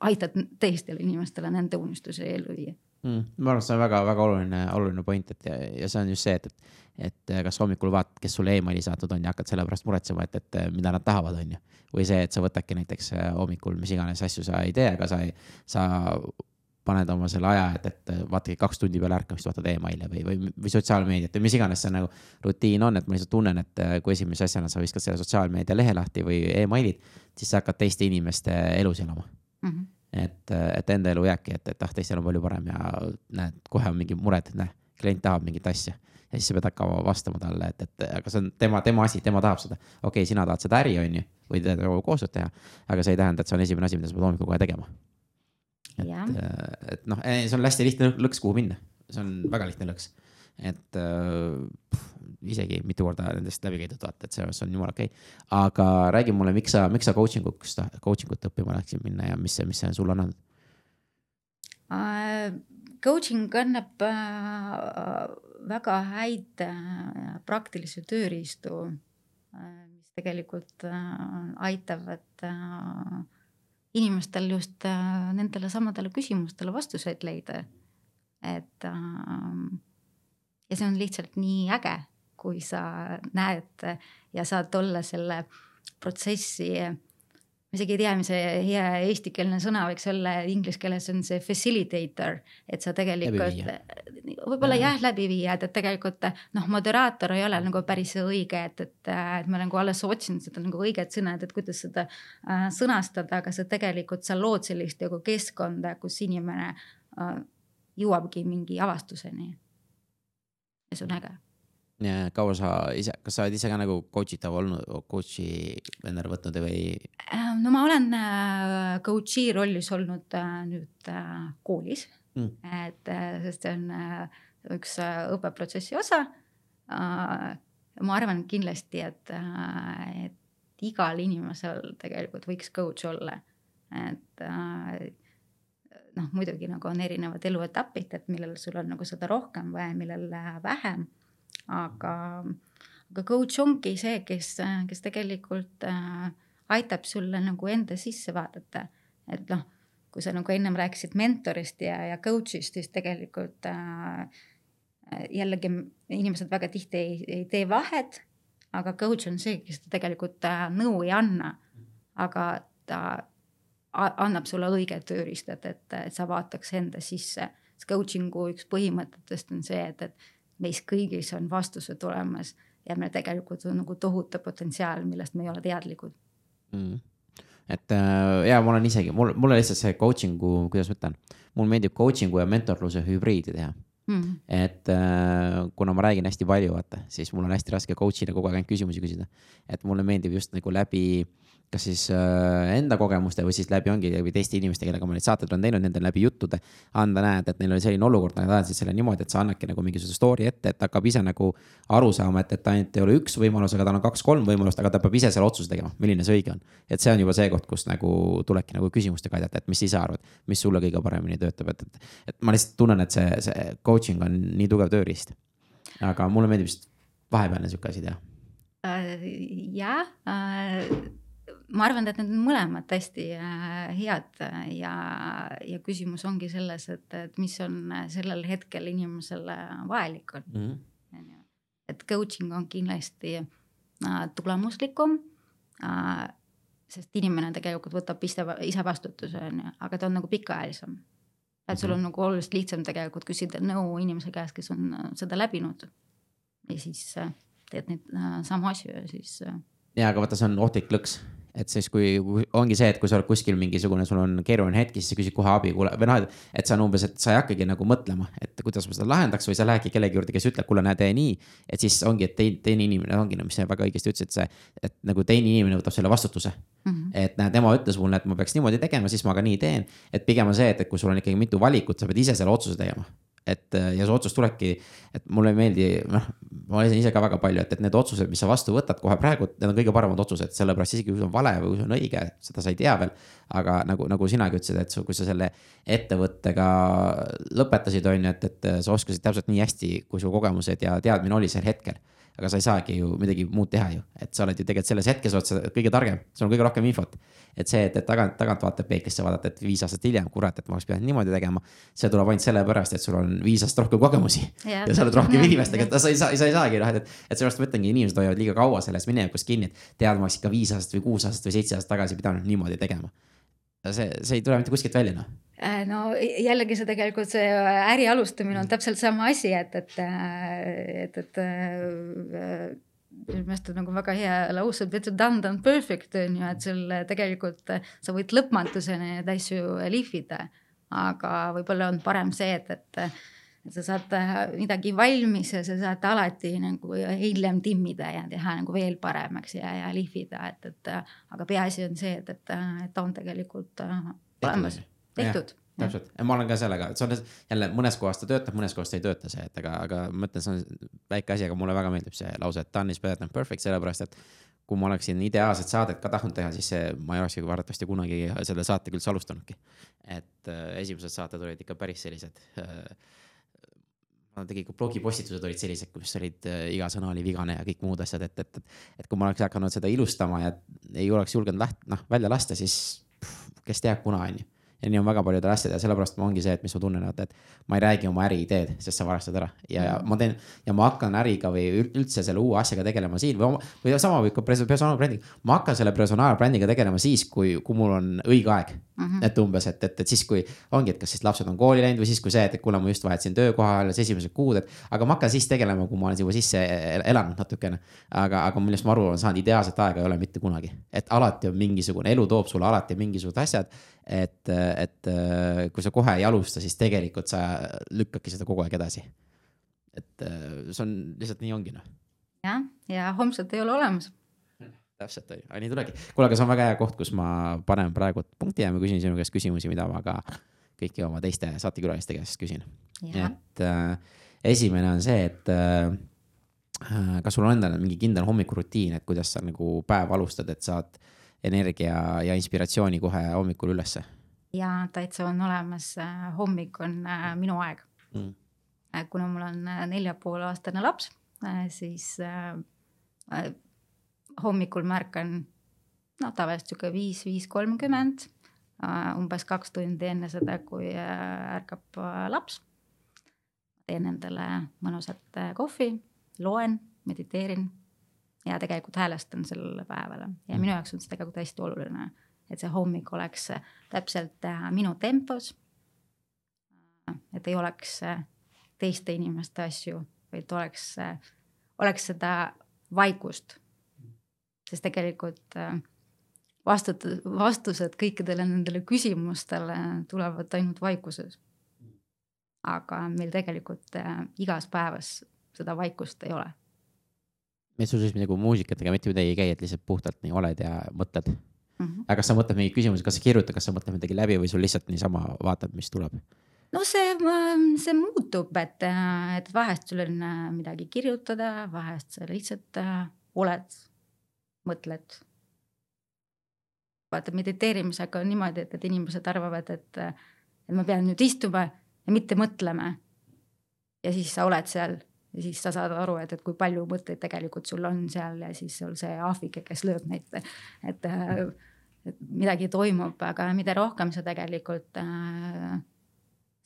aitad teistele inimestele nende unistusi ellu viia mm,. ma arvan, et see on väga-väga oluline, oluline point, et ja, ja see on just see, et, et, kas hommikul vaatad, kes sulle emaili saatnud on ja hakkad selle pärast muretsema, et, et mida nad tahavad, on ju. või see, et sa võtadki näiteks äh, hommikul mis iganes asju sa ei tee, aga sa ei, sa paned oma selle aja, et, et vaatagi kaks tundi peale ärkamist, vaatad emaili või, või, või sotsiaalmeediat või mis iganes see nagu rutiin on, et ma lihtsalt tunnen, et äh, kui esimese asjana sa viskad selle sotsiaalmeedia lehe lahti või emailid, siis sa hakkad teiste inimeste elus elama mm. -hmm et, et enda elu jääbki, et, et ah, teistel on palju parem ja näed, kohe on mingi mured, näe, klient tahab mingit asja. ja siis sa pead hakkama vastama talle, et, et aga see on tema, tema asi, tema tahab seda. okei okay,, sina tahad seda äri, on ju, või koostööd teha, aga see ei tähenda, et see on esimene asi, mida sa pead hommikul kohe tegema. et, et noh, see on hästi lihtne lõks, kuhu minna, see on väga lihtne lõks et äh, isegi mitu korda nendest läbi käidud, vaata, et see, see on jumala okei okay.. aga räägi mulle, miks sa, miks sa coaching uks, coaching ut õppima läksid minna ja mis see, mis see sulle on andnud uh,? Coaching annab uh, väga häid uh, praktilisi tööriistu uh,, mis tegelikult uh, aitavad uh, inimestel just uh, nendele samadele küsimustele vastuseid leida. et uh, ja see on lihtsalt nii äge, kui sa näed ja saad olla selle protsessi ma isegi ei tea, mis see hea eestikeelne sõna võiks olla, inglise keeles on see facilitator, et sa tegelikult võib-olla jah, läbiviijad, et tegelikult noh, moderaator ei ole nagu päris õige, et, et, et ma nagu alles otsin seda nagu õiget sõna, et, et kuidas seda äh, sõnastada, aga sa tegelikult sa lood sellist nagu keskkonda, kus inimene äh, jõuabki mingi avastuseni. ja see on äge kaua sa ise, kas sa oled ise ka nagu coach itav olnud, coach'i endale võtnud või? Äh, no ma olen äh, coach'i rollis olnud äh, nüüd koolis mm., et sest see on üks õppeprotsessi osa. ma arvan kindlasti, et, et igal inimesel tegelikult võiks coach olla, et noh, muidugi nagu on erinevad eluetapid, et millel sul on nagu seda rohkem vaja, millel vähem aga, aga coach ongi see, kes, kes tegelikult äh, aitab sulle nagu enda sisse vaadata, et noh, kui sa nagu ennem rääkisid mentorist ja, ja coach'ist, siis tegelikult äh, jällegi inimesed väga tihti ei, ei tee vahet, aga coach on see, kes tegelikult äh, nõu ei anna, aga ta annab sulle õiged tööriistad, et, et sa vaataks enda sisse. Coaching'u üks põhimõtetest on see, et, et meis kõigis on vastused olemas ja meil tegelikult on nagu tohutu potentsiaal, millest me ei ole teadlikud. Mm.. et äh, ja ma olen isegi, mul, mulle lihtsalt see coaching'u, kuidas ma ütlen, mulle meeldib coaching'u ja mentorluse hübriidi teha. Mm.. et äh, kuna ma räägin hästi palju, vaata, siis mul on hästi raske coach'ile kogu aeg ainult küsimusi küsida. et mulle meeldib just nagu läbi kas siis äh, enda kogemuste või siis läbi ongi läbi teiste inimeste, kellega ma neid saateid olen teinud, nendel läbi juttude. anda näed, et neil oli selline olukord, nad ajasid selle niimoodi, et sa annadki nagu mingisuguse story ette, et hakkab ise nagu aru saama, et, et ainult ei ole üks võimalus, aga tal on kaks-kolm võimalust, aga ta peab ise selle otsuse tegema, milline see õige on. et see on juba see koht, kus nagu tulebki nagu küsimustega aidata, et mis ise arvad, mis sulle kõige paremini töötab, et, et. et ma lihtsalt tunnen, et see, see coaching on nii tugev tööriist. aga mulle meeldib just vahepealne sihuke asi teha äh,. jah äh ma arvan, et need on mõlemad hästi äh, head ja, ja küsimus ongi selles, et, et mis on sellel hetkel inimesele vajalik on mm. -hmm. et coaching on kindlasti äh, tulemuslikum äh,. sest inimene tegelikult võtab ise, ise vastutuse, on ju, aga ta on nagu pikaajalisem. et sul on -hmm. nagu oluliselt lihtsam tegelikult küsida nõu inimese käest, kes on äh, seda läbinud. ja siis äh, teed neid äh, samu asju ja siis äh, ja, aga vaata, see on ohtlik lõks et siis, kui ongi see, et kui sa oled kuskil mingisugune, sul on keeruline hetk, siis sa küsid kohe abi, kuule, või noh, et see on umbes, et sa ei hakkagi nagu mõtlema, et kuidas ma seda lahendaks või sa lähedki kellegi juurde, kes ütleb, kuule, näe, tee nii. et siis ongi, et teine, teine inimene ongi, no mis sa väga õigesti ütlesid, see, et nagu teine inimene võtab selle vastutuse mm. -hmm. et näe, tema ütles mulle, et ma peaks niimoodi tegema, siis ma ka nii teen. et pigem on see, et, et kui sul on ikkagi mitu valikut, sa pead ise selle otsuse tegema et äh, ja see otsus tulebki, et mulle ei meeldi, noh, ma olen ise ka väga palju, et, et need otsused, mis sa vastu võtad kohe praegu, need on kõige paremad otsused, sellepärast isegi kui see on vale või kui see on õige, seda sa ei tea veel. aga nagu, nagu sinagi ütlesid, et su, kui sa selle ettevõttega lõpetasid, on ju, et, et sa oskasid täpselt nii hästi, kui su kogemused ja teadmine oli sel hetkel aga sa ei saagi ju midagi muud teha ju, et sa oled ju tegelikult selles hetkes oled sa kõige targem, sul on kõige rohkem infot. et see, et, et tagant, tagant vaatab peeglisse vaadata, et viis aastat hiljem, kurat, et ma oleks pidanud niimoodi tegema. see tuleb ainult sellepärast, et sul on viis aastat rohkem kogemusi ja, ja sa oled rohkem inimestega, et sa ei saa, sa ei saagi noh, et, et sellepärast ma ütlengi, inimesed hoiavad liiga kaua selles minevikus kinni, et tead, ma oleks ikka viis aastat või kuus aastat või seitse aastat tagasi pidanud niimoodi tegema. See, see ei tule mitte kuskilt välja noh Äh, no jällegi see tegelikult see äri alustamine on täpselt sama asi, et, et, äh, et, et äh, minu meelest on nagu väga hea lause, better done than perfect on ju, et sul tegelikult sa võid lõpmatuseni neid asju lihvida. aga võib-olla on parem see, et, et, et sa saad midagi valmis ja sa saad alati nagu hiljem timmida ja teha nagu veel paremaks ja, ja lihvida, et, et aga peaasi on see, et, et, et ta on tegelikult olemas tehtud täpselt, ma olen ka sellega, see on jälle mõnes kohas ta töötab, mõnes kohas ta ei tööta see, et aga, aga ma ütlen, see on väike asi, aga mulle väga meeldib see lause, et done is better than perfect, sellepärast et. kui ma oleksin ideaalset saadet ka tahtnud teha, siis see, ma ei olekski arvatavasti kunagi selle saatega üldse alustanudki. et äh, esimesed saated olid ikka päris sellised äh, ma tegin, blogipostitused olid sellised, kus olid äh, iga sõna oli vigane ja kõik muud asjad, et, et, et. et kui ma oleks hakanud seda ilustama ja ei oleks julgenud läht-, noh välja lasta, siis pff, kes teab, kuna on ju ja nii on väga paljudel asjadel ja sellepärast ma ongi see, et mis ma tunnen, vaata, et ma ei räägi oma äriideed, sest sa varastad ära ja, ja ma teen ja ma hakkan äriga või üldse selle uue asjaga tegelema siin või, või sama võib ka personaalbrändiga. ma hakkan selle personaalbrändiga tegelema siis, kui, kui mul on õige aeg mm. -hmm. et umbes, et, et, et siis, kui ongi, et kas siis lapsed on kooli läinud või siis, kui see, et kuule, ma just vahetasin töökoha alles esimesed kuud, et. aga ma hakkan siis tegelema, kui ma olen juba sisse elanud natukene. aga, aga millest ma aru olen saanud, ideaalset aega ei ole mitte kunagi, et alati on mingisugune, elu toob sulle alati mingisugused asjad et, et äh, kui sa kohe ei alusta, siis tegelikult sa lükkadki seda kogu aeg edasi. et äh, see on lihtsalt nii ongi noh. jah, ja homset ei ole olemas. täpselt on ju, nii tulebki. kuule, aga see on väga hea koht, kus ma panen praegu punkti ja ma küsin sinu käest küsimusi, mida ma ka kõiki oma teiste saatekülaliste käest küsin. et äh, esimene on see, et äh, kas sul on endal mingi kindel hommikurutiin, et kuidas sa nagu päeva alustad, et saad äh, energia ja inspiratsiooni kohe hommikul ülesse? ja täitsa on olemas, äh, hommik on äh, minu aeg mm.. Äh, kuna mul on nelja poole aastane laps, siis hommikul ma ärkan noh, tavaliselt sihuke viis, viis kolmkümmend, umbes kaks tundi enne seda, kui ärkab laps. teen endale mõnusat kohvi, loen, mediteerin ja tegelikult häälestan sellele päevale ja minu mm. jaoks on see tegelikult hästi oluline, et see hommik oleks täpselt äh, minu tempos. et ei oleks äh, teiste inimeste asju, vaid oleks, äh, oleks seda vaikust. sest tegelikult vastut-, vastused kõikidele nendele küsimustele tulevad ainult vaikuses. aga meil tegelikult igas päevas seda vaikust ei ole siis nagu muusikatega mitte midagi ei käi, et lihtsalt puhtalt nii oled ja mõtled mm. -hmm. aga kas sa mõtled mingeid küsimusi, kas sa kirjutad, kas sa mõtled midagi läbi või sul lihtsalt niisama vaatad, mis tuleb? no see, see muutub, et, et vahest sul on midagi kirjutada, vahest sa lihtsalt äh, oled, mõtled. vaata mediteerimisega on niimoodi, et, et inimesed arvavad, et, et ma pean nüüd istuma ja mitte mõtlema. ja siis sa oled seal ja siis sa saad aru, et, et kui palju mõtteid tegelikult sul on seal ja siis sul see ahvike, kes lööb neid, et, et midagi toimub, aga mida rohkem sa tegelikult äh,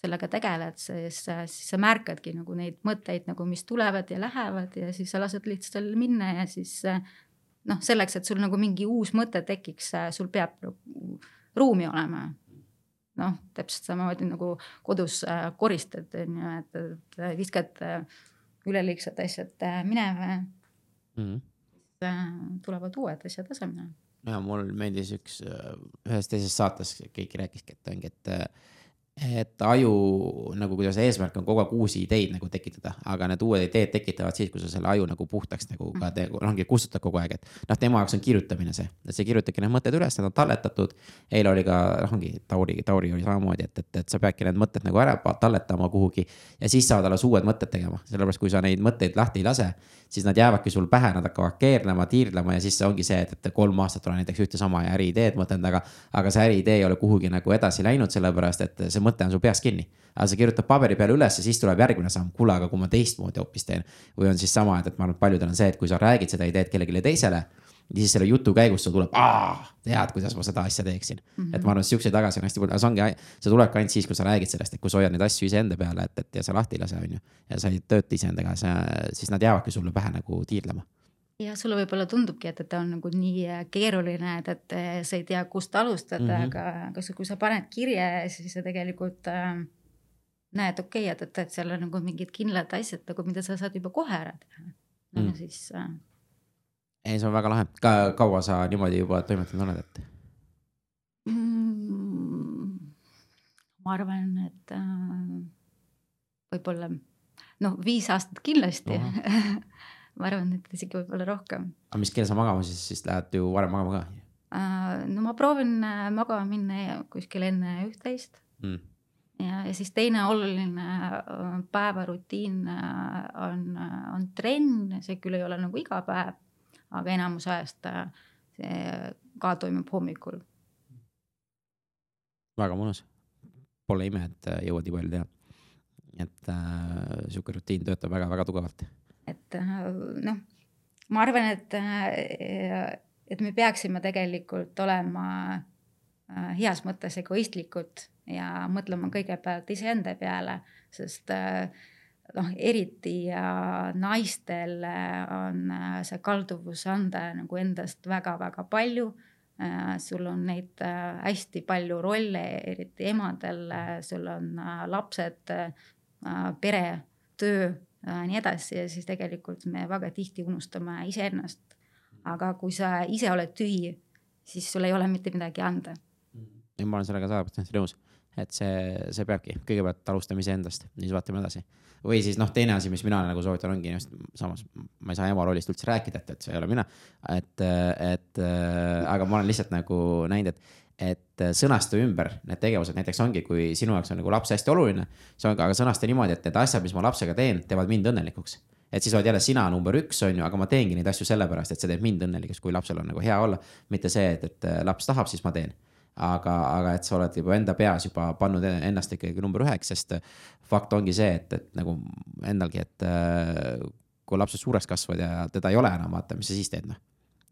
sellega tegeled, siis, siis sa märkadki nagu neid mõtteid nagu, mis tulevad ja lähevad ja siis sa lased lihtsalt sellel minna ja siis noh, selleks, et sul nagu mingi uus mõte tekiks, sul peab ruumi olema. Noh, täpselt samamoodi nagu kodus äh, koristad, on ju, et viskad äh, üleliigsed asjad äh, minema mm. -hmm. tulevad uued asjad asemele. ja mul meeldis üks, äh, ühes teises saates keegi rääkiski, et ongi, et et aju nagu, kuidas eesmärk on kogu aeg uusi ideid nagu tekitada, aga need uued ideed tekitavad siis, kui sa selle aju nagu puhtaks nagu ka te, ongi kustutad kogu aeg, et. noh, tema jaoks on kirjutamine see, et sa kirjutadki need mõtted üles, need on talletatud. eile oli ka, noh ongi Tauri, Tauri oli samamoodi, et, et, et sa peadki need mõtted nagu ära talletama kuhugi. ja siis saavad alles uued mõtted tegema, sellepärast kui sa neid mõtteid lahti ei lase, siis nad jäävadki sul pähe, nad hakkavad keerlema, tiirlema ja siis ongi see, et, et kolm aastat olen näiteks ühte sama äriideed mõtelnud, aga. aga see äriidee ei ole kuhugi nagu edasi läinud, sellepärast et see mõte on su peas kinni. aga sa kirjutad paberi peale üles ja siis tuleb järgmine samm, kuule, aga kui ma teistmoodi hoopis teen. või on siis sama, et, et ma arvan, et paljudel on see, et kui sa räägid seda ideed kellelegi teisele ja siis selle jutu käigus sul tuleb, tead, kuidas ma seda asja teeksin mm. -hmm. et ma arvan, et siukseid tagasi on hästi palju, aga see ongi, see tulebki ainult siis, kui sa räägid sellest, et kui sa hoiad neid asju iseenda peale, et, et ja sa lahti ei lase, on ju. ja sa ei tööta iseendaga, siis nad jäävadki sulle pähe nagu tiirlema ja sulle võib-olla tundubki, et, et ta on nagu nii äh, keeruline, et, et äh, sa ei tea, kust alustada mm, -hmm. aga, aga kui sa paned kirja, siis sa tegelikult äh, näed, okei okay,, et, et, et seal on nagu mingid kindlad asjad nagu, mida sa saad juba kohe ära teha. no mm. siis äh.... ei, see on väga lahe, ka kaua sa niimoodi juba toimetanud oled, et mm,? ma arvan, et äh, võib-olla noh, viis aastat kindlasti ma arvan, et isegi võib-olla rohkem. aga mis kell sa magama siis, siis lähed ju varem magama ka? Äh, no ma proovin äh, magama minna kuskil enne üht-teist mm. ja, ja siis teine oluline äh, päevarutiin on, on trenn, see küll ei ole nagu iga päev, aga enamus ajast see ka toimub hommikul. väga mõnus, pole ime, et jõuad nii palju teha. et äh, sihuke rutiin töötab väga-väga tugevalt et äh, noh, ma arvan, et, äh, et me peaksime tegelikult olema äh, heas mõttes egoistlikud ja mõtlema kõigepealt iseenda peale, sest noh, eriti naistel on see kalduvus anda nagu endast väga-väga palju. Sul on neid hästi palju rolle, eriti emadel, sul on lapsed, pere, töö nii edasi ja siis tegelikult me väga tihti unustame iseennast. aga kui sa ise oled tühi, siis sul ei ole mitte midagi anda. ma olen sellega sada protsenti nõus et see, see peabki, kõigepealt alustame iseendast, siis vaatame edasi. või siis noh, teine asi, mis mina nagu soovitan, ongi just samas ma ei saa ema rollist üldse rääkida, et, et see ei ole mina. et, et aga ma olen lihtsalt nagu näinud, et, et sõnasta ümber need tegevused, näiteks ongi, kui sinu jaoks on nagu laps hästi oluline. siis ongi, aga sõnasta niimoodi, et need asjad, mis ma lapsega teen, teevad mind õnnelikuks et siis oled jälle sina number üks, on ju, aga ma teengi neid asju sellepärast, et see teeb mind õnnelikuks, kui lapsel on nagu hea olla. mitte see, et, et laps tahab, siis ma teen aga, aga et sa oled juba enda peas juba pannud ennast ikkagi number üheks, sest fakt ongi see, et, et nagu endalgi, et äh, kui lapsed suureks kasvavad ja teda ei ole enam, vaata, mis sa siis teed, noh.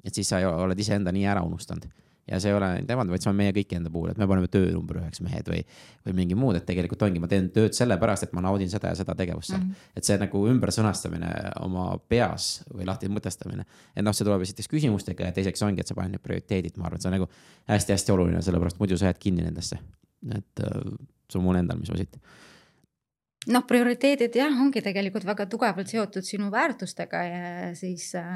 et siis sa oled iseenda nii ära unustanud ja see ei ole nemad, vaid see on meie kõigi enda puhul, et me paneme töö number üheks mehed või, või mingi muud, et tegelikult ongi, ma teen tööd sellepärast, et ma naudin seda ja seda tegevust seal mm. -hmm. et see nagu ümbersõnastamine oma peas või lahti mõtestamine. et noh, see tuleb esiteks küsimustega ja teiseks ongi, et sa paned need prioriteedid, ma arvan, et see on nagu hästi-hästi oluline, sellepärast muidu sa jääd kinni nendesse. et äh, see on mul endal, mis ma siit noh, prioriteedid jah, ongi tegelikult väga tugevalt seotud sinu väärtustega ja siis äh,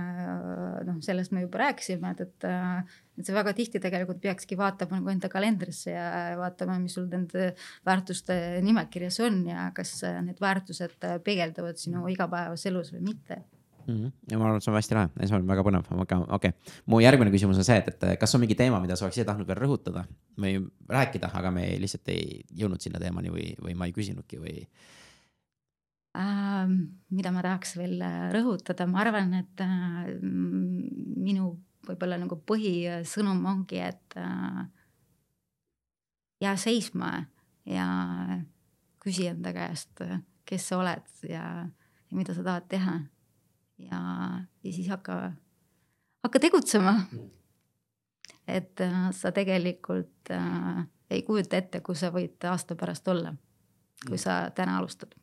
noh, sellest me juba rääkisime, et, et, äh, et see väga tihti tegelikult peakski vaatama nagu enda kalendrisse ja vaatama, mis sul nende väärtuste nimekirjas on ja kas need väärtused peegeldavad sinu igapäevases elus või mitte mm. -hmm. ja ma arvan, et see on hästi lahe, see on väga põnev, aga okei okay.. mu järgmine küsimus on see, et, et kas on mingi teema, mida sa oleks ise tahtnud veel rõhutada või rääkida, aga me lihtsalt ei jõudnud sinna teemani või, või ma ei küsinudki või äh,. Mida ma tahaks veel äh, rõhutada, ma arvan, et äh, minu võib-olla nagu põhisõnum ongi, et äh, jää seisma ja küsi enda käest, kes sa oled ja, ja mida sa tahad teha. ja, ja siis hakka, hakka tegutsema. et äh, sa tegelikult äh, ei kujuta ette, kus sa võid aasta pärast olla, kui sa täna alustad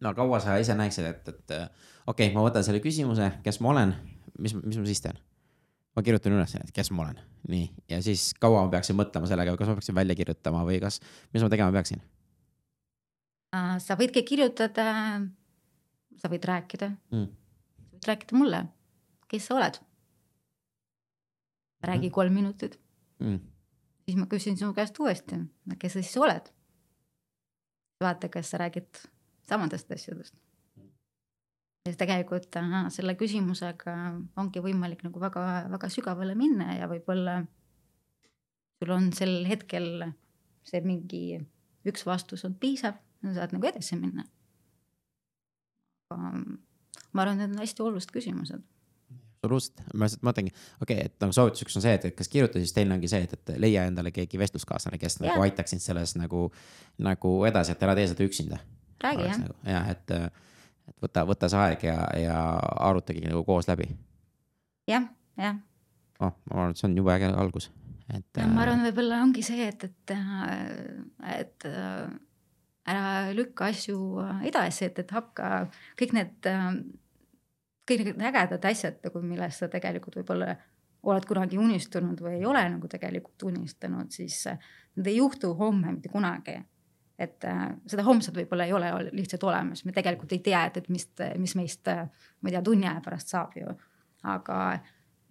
no kaua sa ise näeksid, et, et okei okay,, ma võtan selle küsimuse, kes ma olen, mis, mis ma siis teen? ma kirjutan üles, et kes ma olen, nii, ja siis kaua ma peaksin mõtlema sellega, kas ma peaksin välja kirjutama või kas, mis ma tegema peaksin? sa võidki kirjutada, sa võid rääkida mm., võid rääkida mulle, kes sa oled. räägi mm. kolm minutit mm.. siis ma küsin sinu käest uuesti, kes sa siis oled. vaata, kas sa räägid samadest asjadest. ja tegelikult aha, selle küsimusega ongi võimalik nagu väga-väga sügavale minna ja võib-olla sul on sel hetkel see mingi üks vastus on piisav, sa saad nagu edasi minna. aga ma arvan, need on hästi olulised küsimused absoluutselt, ma lihtsalt mõtlengi, okei okay,, et nagu soovituseks on see, et kas kirjuta, siis teine ongi see, et, et leia endale keegi vestluskaaslane, kes yeah. nagu aitaks sind selles nagu, nagu edasi, et ära tee seda üksinda räägi jah nagu,. jah, et, et võta, võta see aeg ja, ja arutage nagu koos läbi ja,. jah, jah. oh, ma arvan, et see on jube äge algus, et. ma äh, arvan, võib-olla ongi see, et, et, et ära lükka asju edasi, et, et hakka kõik need, kõik need ägedad asjad nagu, millest sa tegelikult võib-olla oled kunagi unistunud või ei ole nagu tegelikult unistanud, siis need ei juhtu homme mitte kunagi et äh, seda homset võib-olla ei ole lihtsalt olemas, me tegelikult ei tea, et, et mis, mis meist, äh, ma ei tea, tunni aja pärast saab ju. aga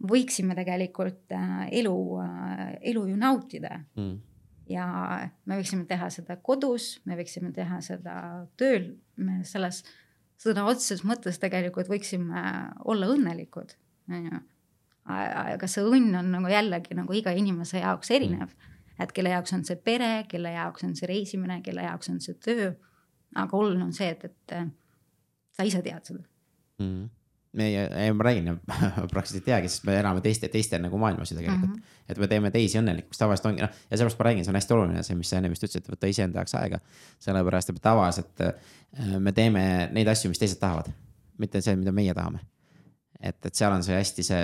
võiksime tegelikult äh, elu, elu ju nautida mm. ja me võiksime teha seda kodus, me võiksime teha seda tööl, me selles sõna otseses mõttes tegelikult võiksime olla õnnelikud, on ju. aga see õnn on nagu jällegi nagu iga inimese jaoks erinev mm et kelle jaoks on see pere, kelle jaoks on see reisimine, kelle jaoks on see töö. aga oluline on see, et, et sa ise tead seda mm. -hmm meie, ma räägin, praktiliselt ei teagi, sest me elame teiste, teiste nagu maailmas ju tegelikult mm. -hmm. et me teeme teisi õnnelikuks, tavaliselt ongi noh, ja sellepärast ma räägin, see on hästi oluline, see, mis sa enne vist ütlesid, et võtta iseenda jaoks aega. sellepärast, et tavaliselt äh, me teeme neid asju, mis teised tahavad, mitte see, mida meie tahame. Et, et seal on see hästi see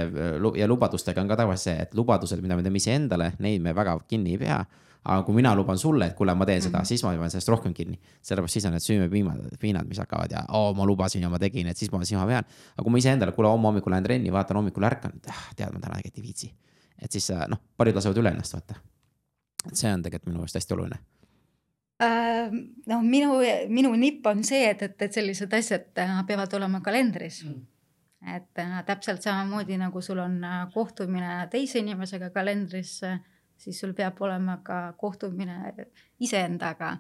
ja lubadustega on ka tavaliselt see, et lubadused, mida me teeme iseendale, neid me väga kinni ei pea aga kui mina luban sulle, et kuule, ma teen seda mm, -hmm. siis ma pean sellest rohkem kinni. sellepärast siis on need süümepiimad, piinad, mis hakkavad ja oo, ma lubasin ja ma tegin, et siis ma, siis ma pean. aga kui ma iseendale, kuule, homme hommikul lähen trenni, vaatan hommikul ärkan, ah, tead, ma täna tegelikult ei viitsi. et siis noh, paljud lasevad üle ennast vaata. et see on tegelikult minu meelest hästi oluline äh, noh, minu, minu nipp on see, et, et, et sellised asjad äh, peavad olema kalendris mm. Et äh, täpselt samamoodi nagu sul on kohtumine teise inimesega kalendris äh, siis sul peab olema ka kohtumine iseendaga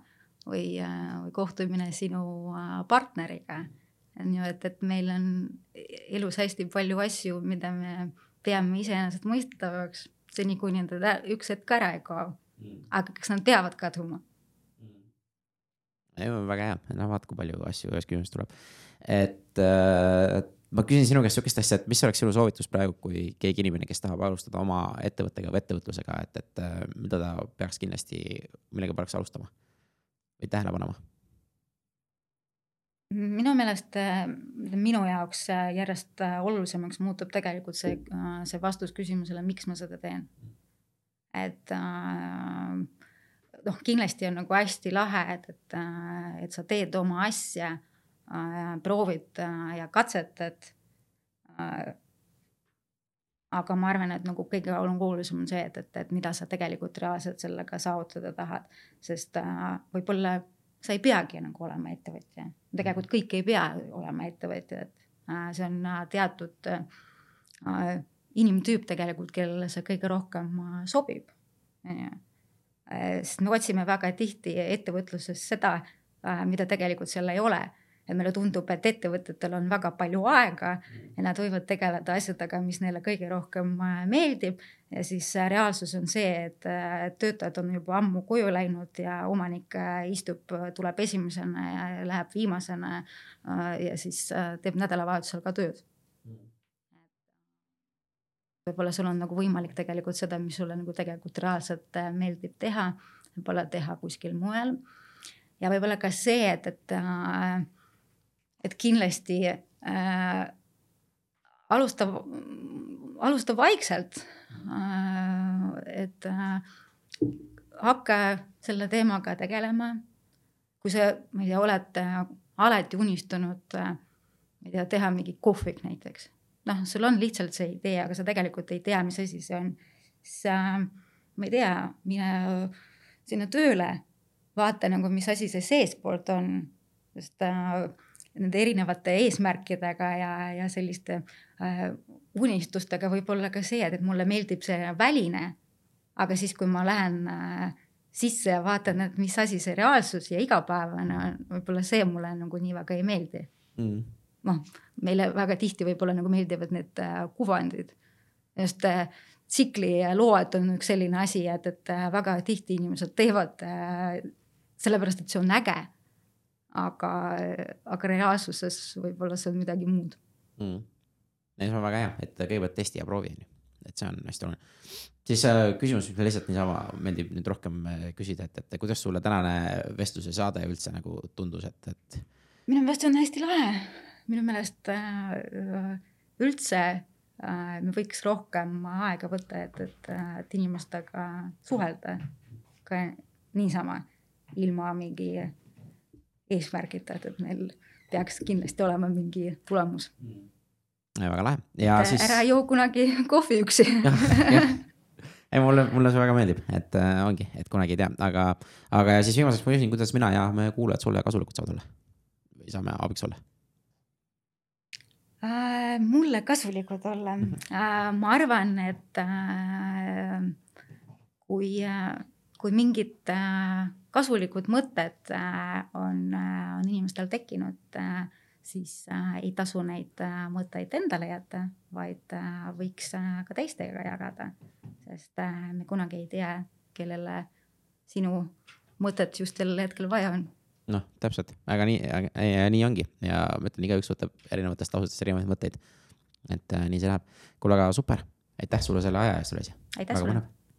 või, või kohtumine sinu äh, partneriga. on ju, et, et meil on elus hästi palju asju, mida me peame iseenesestmõistetavaks, seni kuni nad üks hetk ära ei kao. Mm. aga kas nad peavad kaduma? Mm. väga hea, no vaata, kui palju asju ühest küljest tuleb. et äh, ma küsin sinu käest sihukest asja, et mis oleks sinu soovitus praegu, kui keegi inimene, kes tahab alustada oma ettevõttega või ettevõtlusega, et, et äh, mida ta peaks kindlasti, millega peaks alustama või tähele panema? minu meelest äh, minu jaoks äh, järjest olulisemaks muutub tegelikult see, see vastus küsimusele, miks ma seda teen. et noh, kindlasti on nagu hästi lahe, et, et, et sa teed oma asja proovid äh, ja katsetad. Äh, aga ma arvan, et nagu kõige olulisem on see, et, et, et mida sa tegelikult reaalselt sellega saavutada tahad, sest võib-olla sa ei peagi nagu olema ettevõtja, tegelikult kõik ei pea olema ettevõtjad. see on teatud inimtüüp tegelikult, kellele see kõige rohkem sobib. sest me otsime väga tihti ettevõtluses seda, mida tegelikult seal ei ole meile tundub, et ettevõtetel on väga palju aega ja nad võivad tegeleda asjadega, mis neile kõige rohkem äh, meeldib. ja siis äh, reaalsus on see, et äh, töötajad on juba ammu koju läinud ja omanik istub, tuleb esimesena ja läheb viimasena. ja siis teeb nädalavahetusel ka tööd võib-olla sul on nagu võimalik tegelikult seda, mis sulle nagu tegelikult reaalselt meeldib teha, võib-olla teha kuskil mujal. ja võib-olla ka see, et, et äh, et kindlasti äh, alusta, alusta vaikselt äh,. et äh, hakka selle teemaga tegelema. kui sa, ma ei tea, oled äh, alati unistanud äh,, ma ei tea, teha mingi kohvik näiteks. noh, sul on lihtsalt see idee, aga sa tegelikult ei tea, mis asi see on. siis äh, ma ei tea, mine sinna tööle, vaata nagu, mis asi see seestpoolt on, sest äh, nende erinevate eesmärkidega ja, ja selliste äh, unistustega võib olla ka see, et, et mulle meeldib see väline. aga siis, kui ma lähen äh, sisse ja vaatan, et mis asi see reaalsus ja igapäevane on, võib-olla see mulle nagu nii väga ei meeldi mm.. noh, meile väga tihti võib-olla nagu meeldivad need äh, kuvandid. just äh, tsiklilood on üks selline asi, et, et äh, väga tihti inimesed teevad äh, sellepärast, et see on äge aga, aga reaalsuses võib-olla see on midagi muud. Mm.. ei, see on väga hea, et kõigepealt testi ja proovi on ju, et see on hästi oluline. siis äh, küsimus, mis mulle lihtsalt niisama meeldib nüüd rohkem äh, küsida, et, et kuidas sulle tänane vestluse saade üldse nagu tundus, et, et? minu meelest on hästi lahe, minu meelest äh, üldse äh, me võiks rohkem aega võtta, et, et, et inimestega suhelda. Ka niisama ilma mingi eesmärgita, et, et meil peaks kindlasti olema mingi tulemus. väga lahe ja et siis. ära joo kunagi kohvi üksi ei, mulle, mulle see väga meeldib, et äh, ongi, et kunagi ei tea, aga, aga ja siis viimaseks ma küsin, kuidas mina ja meie kuulajad sulle kasulikud saavad olla või saame abiks olla äh,? mulle kasulikud olla mm, -hmm. äh, ma arvan, et äh, kui äh,, kui mingit äh, kasulikud mõtted äh, on, äh, on inimestel tekkinud, äh, siis ei tasu neid mõtteid endale jätta, vaid võiks ka teistega jagada. sest me kunagi ei tea, kellele sinu mõtet just sellel hetkel vaja on noh, täpselt, aga nii, nii ongi ja ma ütlen, igaüks võtab erinevatest lausutest erinevaid mõtteid. et äh, nii see läheb. kuule, aga super, aitäh sulle selle aja eest, Luisi. aitäh sulle